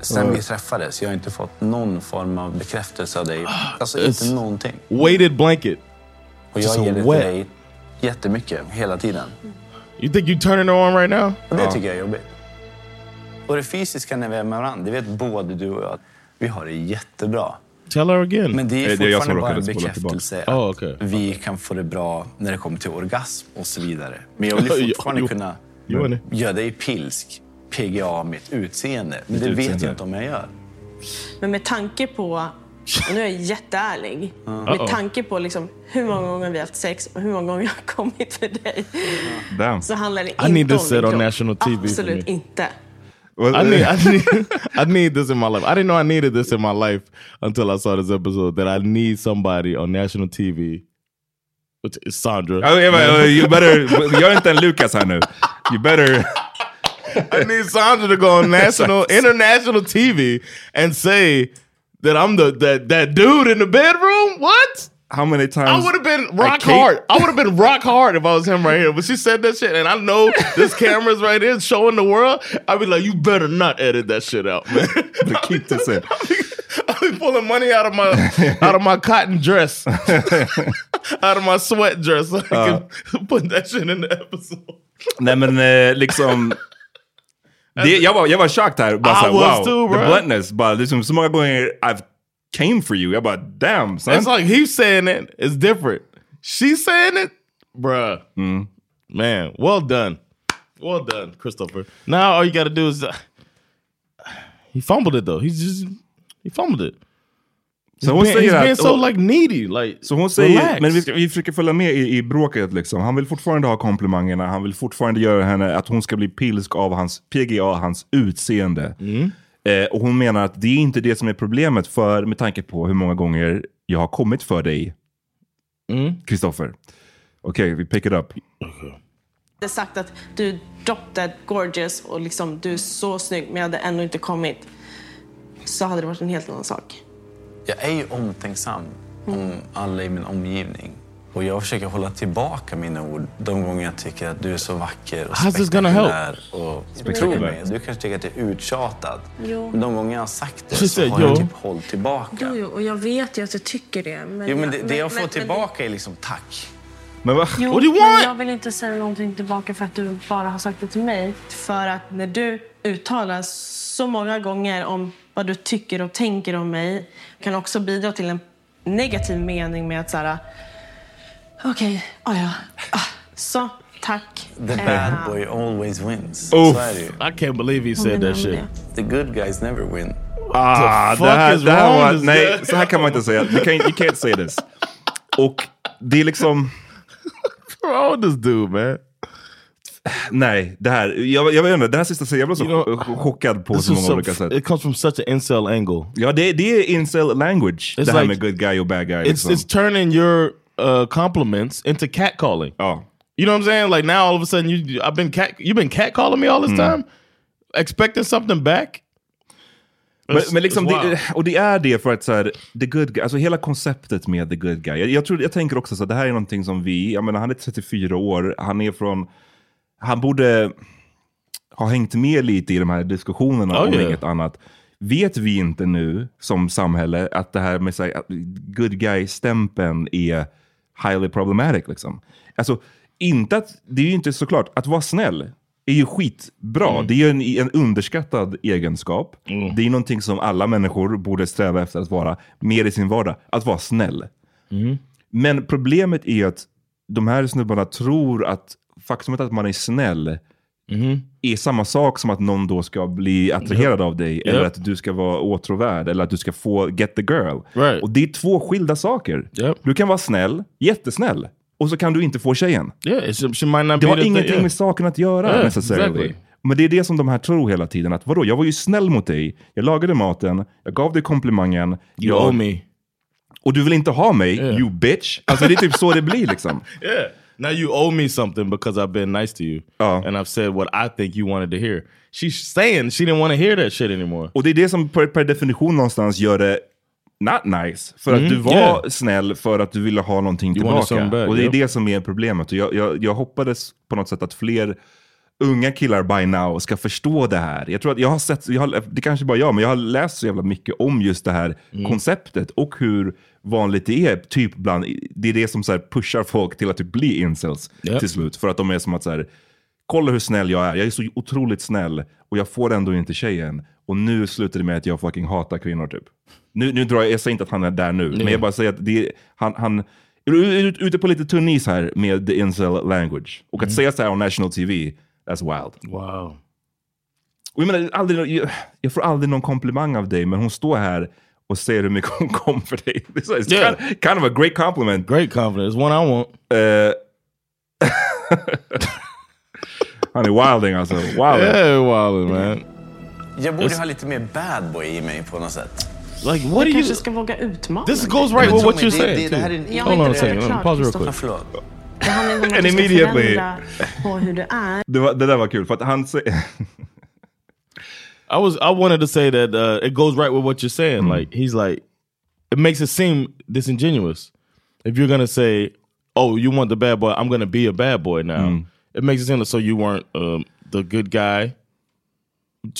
Sen vi träffades, jag har inte fått någon form av bekräftelse av dig. Alltså inte It's någonting. Weighted blanket. Och jag ger det till dig jättemycket, hela tiden. You think you turning her on right now? Och det tycker jag är jobbigt. Och det fysiska när vi är med varandra, det vet både du och jag vi har det jättebra. Tell her again. Men det är Eh, det är fortfarande bara en bekräftelse tillbaka. att Oh, okay. vi kan få det bra när det kommer till orgasm och så vidare. Men jag vill <laughs> fortfarande jo. kunna Jo, göra dig pilsk, PGA mitt utseende. Men det vet jag inte om jag gör. Men med tanke på, och nu är jag jätteärlig, Ja. med tanke på liksom hur många gånger vi har haft sex och hur många gånger jag har kommit för dig. Damn. Så handlar det I inte need om this din said on national TV Absolut me. inte. I need, I need, <laughs> I need this in my life. I didn't know I needed this in my life until I saw this episode. That I need somebody on national TV. Which is Sandra. Ja, jag bara, uh, you better, inte en Lucas här nu. You better... I need Sandra to go on national, <laughs> international TV and say that I'm the that that dude in the bedroom. What? How many times? I would have been rock Kate- hard. I would have been rock hard if I was him right here. But she said that shit, and I know this camera's right here showing the world. I'd be like, you better not edit that shit out, man. But keep this in. I'll be pulling money out of my <laughs> out of my cotton dress, <laughs> out of my sweat dress, so I can put that shit in the episode. Nej men eh, liksom... Det, jag, var, jag var chocked här. Bara I såhär, was wow, too, the bluntness. Bara, liksom, så många gånger I've came for you. Jag bara, damn son. It's like he's saying it. It's different. She's saying it, bruh. Man, well done, well done, Christopher. Now all you got to do is uh, he fumbled it though. He's just he fumbled it. Så He's hon being, säger att- so like needy, like Så hon säger, relax. men vi, ska, vi försöker följa med i, i bråket liksom. Han vill fortfarande ha komplimangerna, han vill fortfarande göra henne, att hon ska bli pilsk av hans PGA, hans utseende. Eh, och hon menar att det är inte det som är problemet för, med tanke på hur många gånger jag har kommit för dig, Kristoffer. Okej, vi pick it up. Jag hade sagt att du är drop dead gorgeous och liksom, du är så snygg men jag hade ändå inte kommit. Så hade det varit en helt annan sak. Jag är ju omtänksam om alla i min omgivning. Och jag försöker hålla tillbaka mina ord de gånger jag tycker att du är så vacker och spektakulär. Och Spektakulär. tro mig, du kanske tycker att jag är uttjatad. Jo. Men de gånger jag har sagt det så har jag typ hållit tillbaka. Jo, jo, och jag vet ju att du tycker det. Men Jo, men jag- det, det jag får men- tillbaka är liksom tack. Men vad? Jo, What do you men want? jag vill inte säga någonting tillbaka för att du bara har sagt det till mig. För att när du uttalar så många gånger om vad du tycker och tänker om mig kan också bidra till en negativ mening med att så här... Okej, okay, ja. Ah, så, tack. The Eh, bad boy always wins. Oof. I can't believe he said that shit. The good guys never win. Ah, The det fuck här, is det här wrong var, nej, så här kan man inte säga. You can't, you can't say this. Och det är liksom... Wrong with this dude man? Nej, det här, jag, jag vet inte, det här sista, jag blev så You know, ch- chockad på så många so, olika sätt. it comes from such an incel angle. Ja, det, det är incel language, It's det här like- med good guy och bad guy. It's Liksom. it's turning your uh, compliments into catcalling. Oh. You know what I'm saying? Like now all of a sudden you I've been cat you've been catcalling me all this Mm. time, expecting something back. Men, men liksom det, och det är det för att så här, the good guy, alltså hela konceptet med the good guy. Jag, jag, tror, jag tänker också så att det här är någonting som vi, jag menar han är 34 år, han är från, han borde ha hängt med lite i de här diskussionerna Oh, om yeah. inget annat. Vet vi inte nu som samhälle att det här med så här, good guy-stämpeln är highly problematic liksom? Alltså, inte att, det är ju inte såklart, att vara snäll är ju skitbra. Mm. Det är ju en, en underskattad egenskap. Det är någonting som alla människor borde sträva efter att vara mer i sin vardag. Att vara snäll. Mm. Men problemet är ju att de här snubbarna tror att faktumet att man är snäll är samma sak som att någon då ska bli attraherad av dig. Yep. Eller att du ska vara åtråvärd. Eller att du ska få get the girl. Right. Och det är två skilda saker. Du kan vara snäll, jättesnäll. Och så kan du inte få tjejen. Yeah, she, she Det har thing, ingenting yeah. med saken att göra Yeah, exactly. Men det är det som de här tror hela tiden. Att vadå, jag var ju snäll mot dig. Jag lagade maten, jag gav dig komplimangen. You jag... owe me. Och du vill inte ha mig, Yeah. you bitch. Alltså det är typ så det blir liksom. <laughs> Now you owe me something because I've been nice to you. And I've said what I think you wanted to hear. She's saying she didn't want to hear that shit anymore. Och det är det som per, per definition någonstans gör det not nice. För Mhm, att du var yeah. snäll för att du ville ha någonting You wanted tillbaka. something back, och det är det som är problemet. Och jag, jag, jag hoppades på något sätt att fler unga killar by now ska förstå det här. Jag tror att jag har sett, jag har, det kanske bara jag, men jag har läst så jävla mycket om just det här Mm. konceptet och hur vanligt det är. Typ bland, det är det som så pushar folk till att typ bli incels Yep. till slut. För att de är som att så här, kolla hur snäll jag är. Jag är så otroligt snäll och jag får ändå inte tjejen. Och nu slutar det med att jag fucking hatar kvinnor typ. Nu, nu drar jag, jag säger inte att han är där nu, men jag bara säger att det, han, han är ut- ute på lite tunn is här med the incel language. Och att säga så här on national TV, that's wild. Wow. Och jag, menar, aldrig, jag, jag får aldrig någon komplimang av dig, men hon står här och säger hur mycket hon kom för dig. It's, it's Yeah. kind, kind of a great compliment. Great compliment. It's one I want. Uh, han är wilding alltså. Wilding. Yeah, wilding man. Jag borde It's- ha lite mer bad boy i mig på något sätt. Like, jag kanske ska våga utmana This goes right with what you're saying. det, det här är too. en Hold on a inte second. klart, Pause real quick. Det handlar inte om att And du ska immediately- förändra på hur du är. Det, var, det där var kul, för att han säger... <laughs> I was I wanted to say that uh, it goes right with what you're saying. Like he's like, it makes it seem disingenuous if you're gonna say, "Oh, you want the bad boy? I'm gonna be a bad boy now." It makes it seem like so you weren't um, the good guy.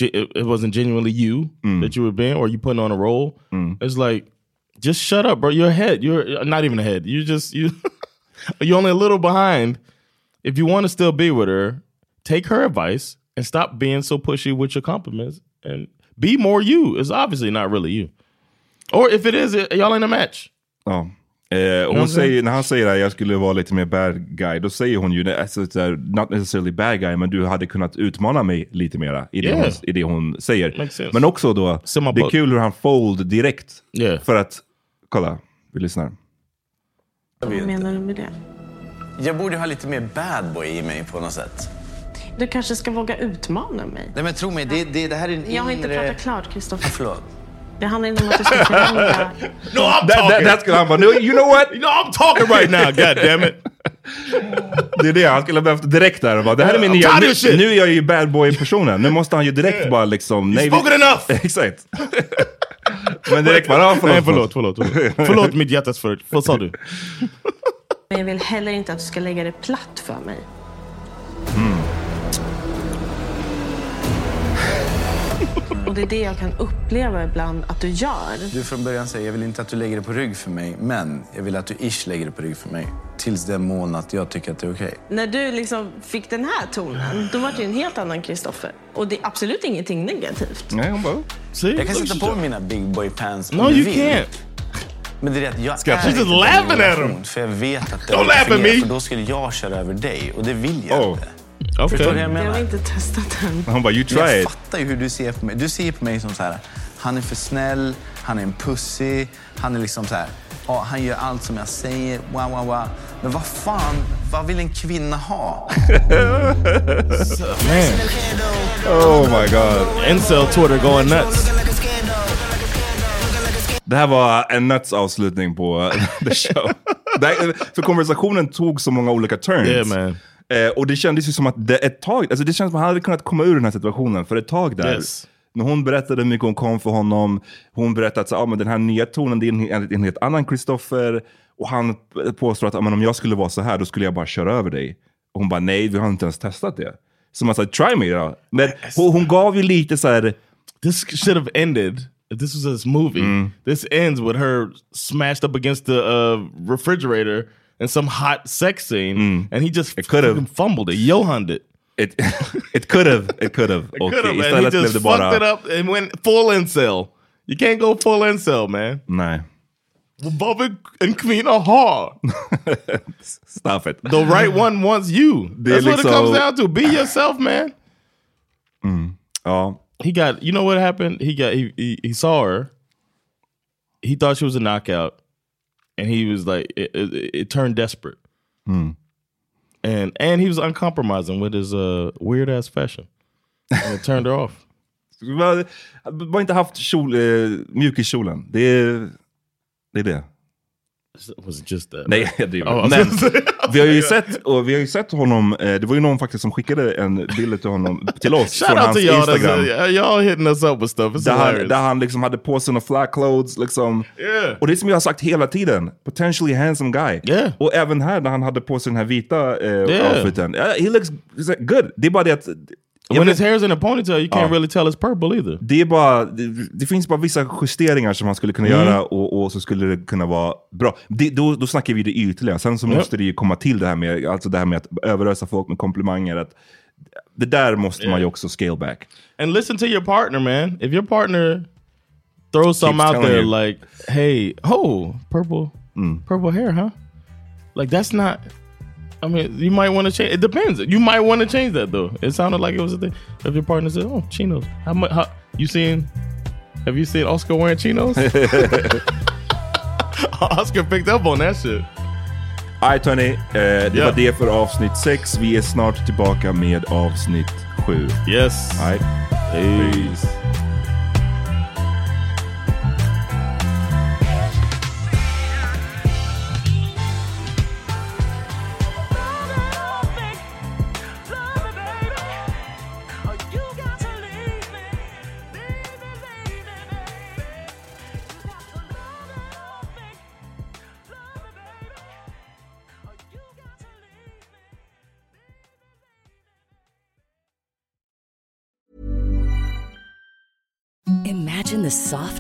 It, it wasn't genuinely you that you were being, or you putting on a role. It's like, just shut up, bro. You're ahead. You're not even ahead. You just you. <laughs> <laughs> you're only a little behind. If you want to still be with her, take her advice and stop being so pushy with your compliments and be more you. It's obviously not really you. Or if it is, y'all ain't a match. Ja. Eh, hon säger, när han säger att jag skulle vara lite mer bad guy, då säger hon ju, alltså, not necessarily bad guy, men du hade kunnat utmana mig lite mera i det, Yeah. hon, i det hon säger. Men också då, det är kul hur han fold direkt. Yeah. För att, kolla, vi lyssnar. Vad menar du med det? Jag borde ha lite mer bad boy i mig på något sätt. Du kanske ska våga utmana mig. Nej men tro mig, det, det, det här är en Jag har inte inre... pratat klart, Kristoffer. <laughs> Förlåt. Det handlar inte om att du ska förändra. <laughs> No, I'm That, talking. that skulle han bara, no, you know what? No, I'm talking right now. <laughs> God damn it. Det är det, han skulle ha behövt direkt där och bara, det här är min nya, nu, nu är jag ju bad boy-personen. Nu måste han ju direkt bara liksom... You've spoken enough. Exakt. Men direkt bara, ja, Nej, förlåt. förlåt, förlåt. Förlåt, förlåt mitt hjärtas för. Vad sa du? Men jag vill heller inte att du ska lägga det platt för mig. Och det är det jag kan uppleva ibland att du gör. Du från början säger, jag vill inte att du lägger det på rygg för mig, men jag vill att du ish lägger det på rygg för mig. Tills den mån att jag tycker att det är okej. När du liksom fick den här tonen, då var det en helt annan Kristoffer. Och det är absolut ingenting negativt. Nej, hon bara... See? Jag kan sätta på mina big boy pants No, om du you vill. can't. Men det är att jag Ska- är inte den laughing at him. För jag vet att det Don't laugh at fungerar, me. För då skulle jag köra över dig och det vill jag Oh. inte. Okay. Förstår du vad jag Jag menar? har inte testat den. Han bara, you try jag it. fattar ju hur du ser på mig. Du ser på mig som så här, han är för snäll, han är en pussy, han är liksom så här, ja, han gör allt som jag säger, wow, wow, wow. Men vad fan, vad vill en kvinna ha? <laughs> Man. Oh my god. Incel Twitter going nuts. Det här var en nuts avslutning på <laughs> the show. <laughs> Här, för konversationen tog så många olika turns. Yeah, man. Eh, och det kändes ju som att det ett tag, alltså det känns som att han hade kunnat komma ur den här situationen för ett tag där. Yes. När hon berättade hur mycket hon kom för honom, hon berättade att så, ah, men den här nya tonen det är en, en, en helt annan Kristoffer. Och han påstår att ah, men om jag skulle vara så här då skulle jag bara köra över dig. Och hon bara nej, vi har inte ens testat det. Så man sa try me då. Men hon, hon gav ju lite så här, This should have ended. If this was this movie, this ends with her smashed up against the uh, refrigerator in some hot sex scene, mm. and he just could have. fumbled it, Johanned it. it, <laughs> it could have, it could have. It could have, man. He just fucked bara... it up and went full incel. You can't go full incel, man. Nej. Bobby and Queen are hard. Stop it. The right <laughs> one wants you. That's what it comes down to. Be yourself, man. Ja. He got. You know what happened? He got. He he, he saw her. He thought she was a knockout, and he was like, it, it, it turned desperate. Hmm. And and he was uncompromising with his uh, weird ass fashion, and it turned her off. <laughs> Bara, bara inte haft kjol, eh, mjukiskjolen. Det är det. Är det. Was it just that? Nej, jag driver. Oh, Men vi har ju sett, och vi har ju sett honom, eh, det var ju någon faktiskt som skickade en bild till honom, till oss, Shout från hans Instagram. Y'all hitting us up with stuff. It's Där han, där han liksom hade på sig några flat clothes. Liksom. Yeah. Och det är som jag har sagt hela tiden, potentially handsome guy. Yeah. Och även här när han hade på sig den här vita eh, Yeah. outfiten. Uh, he looks good. Det är bara det att... When vet- his hair's in a ponytail, you can't Ja. really tell it's purple either. Det, är bara, det, det finns bara vissa justeringar som man skulle kunna Mm. göra och, och så skulle det kunna vara bra. Det, då, då snackar vi det ytliga. Sen så Ja. måste det ju komma till det här med, alltså det här med att överösa folk med komplimanger. Att, det där måste man ju också scale back. And listen to your partner, man. If your partner throws something out there you. like, "Hey, oh, purple, Mm. purple hair, huh?" Like that's not I mean, you might want to change. It depends. You might want to change that though. It sounded like it was a thing. If your partner said, "Oh, chinos," how much? How, you seen? Have you seen Oscar wearing chinos? <laughs> Oscar picked up on that shit. Alright hörni, eh, det Ja. var det för avsnitt 6. Vi är snart tillbaka med avsnitt 7. Yes. Alright. Peace. Imagine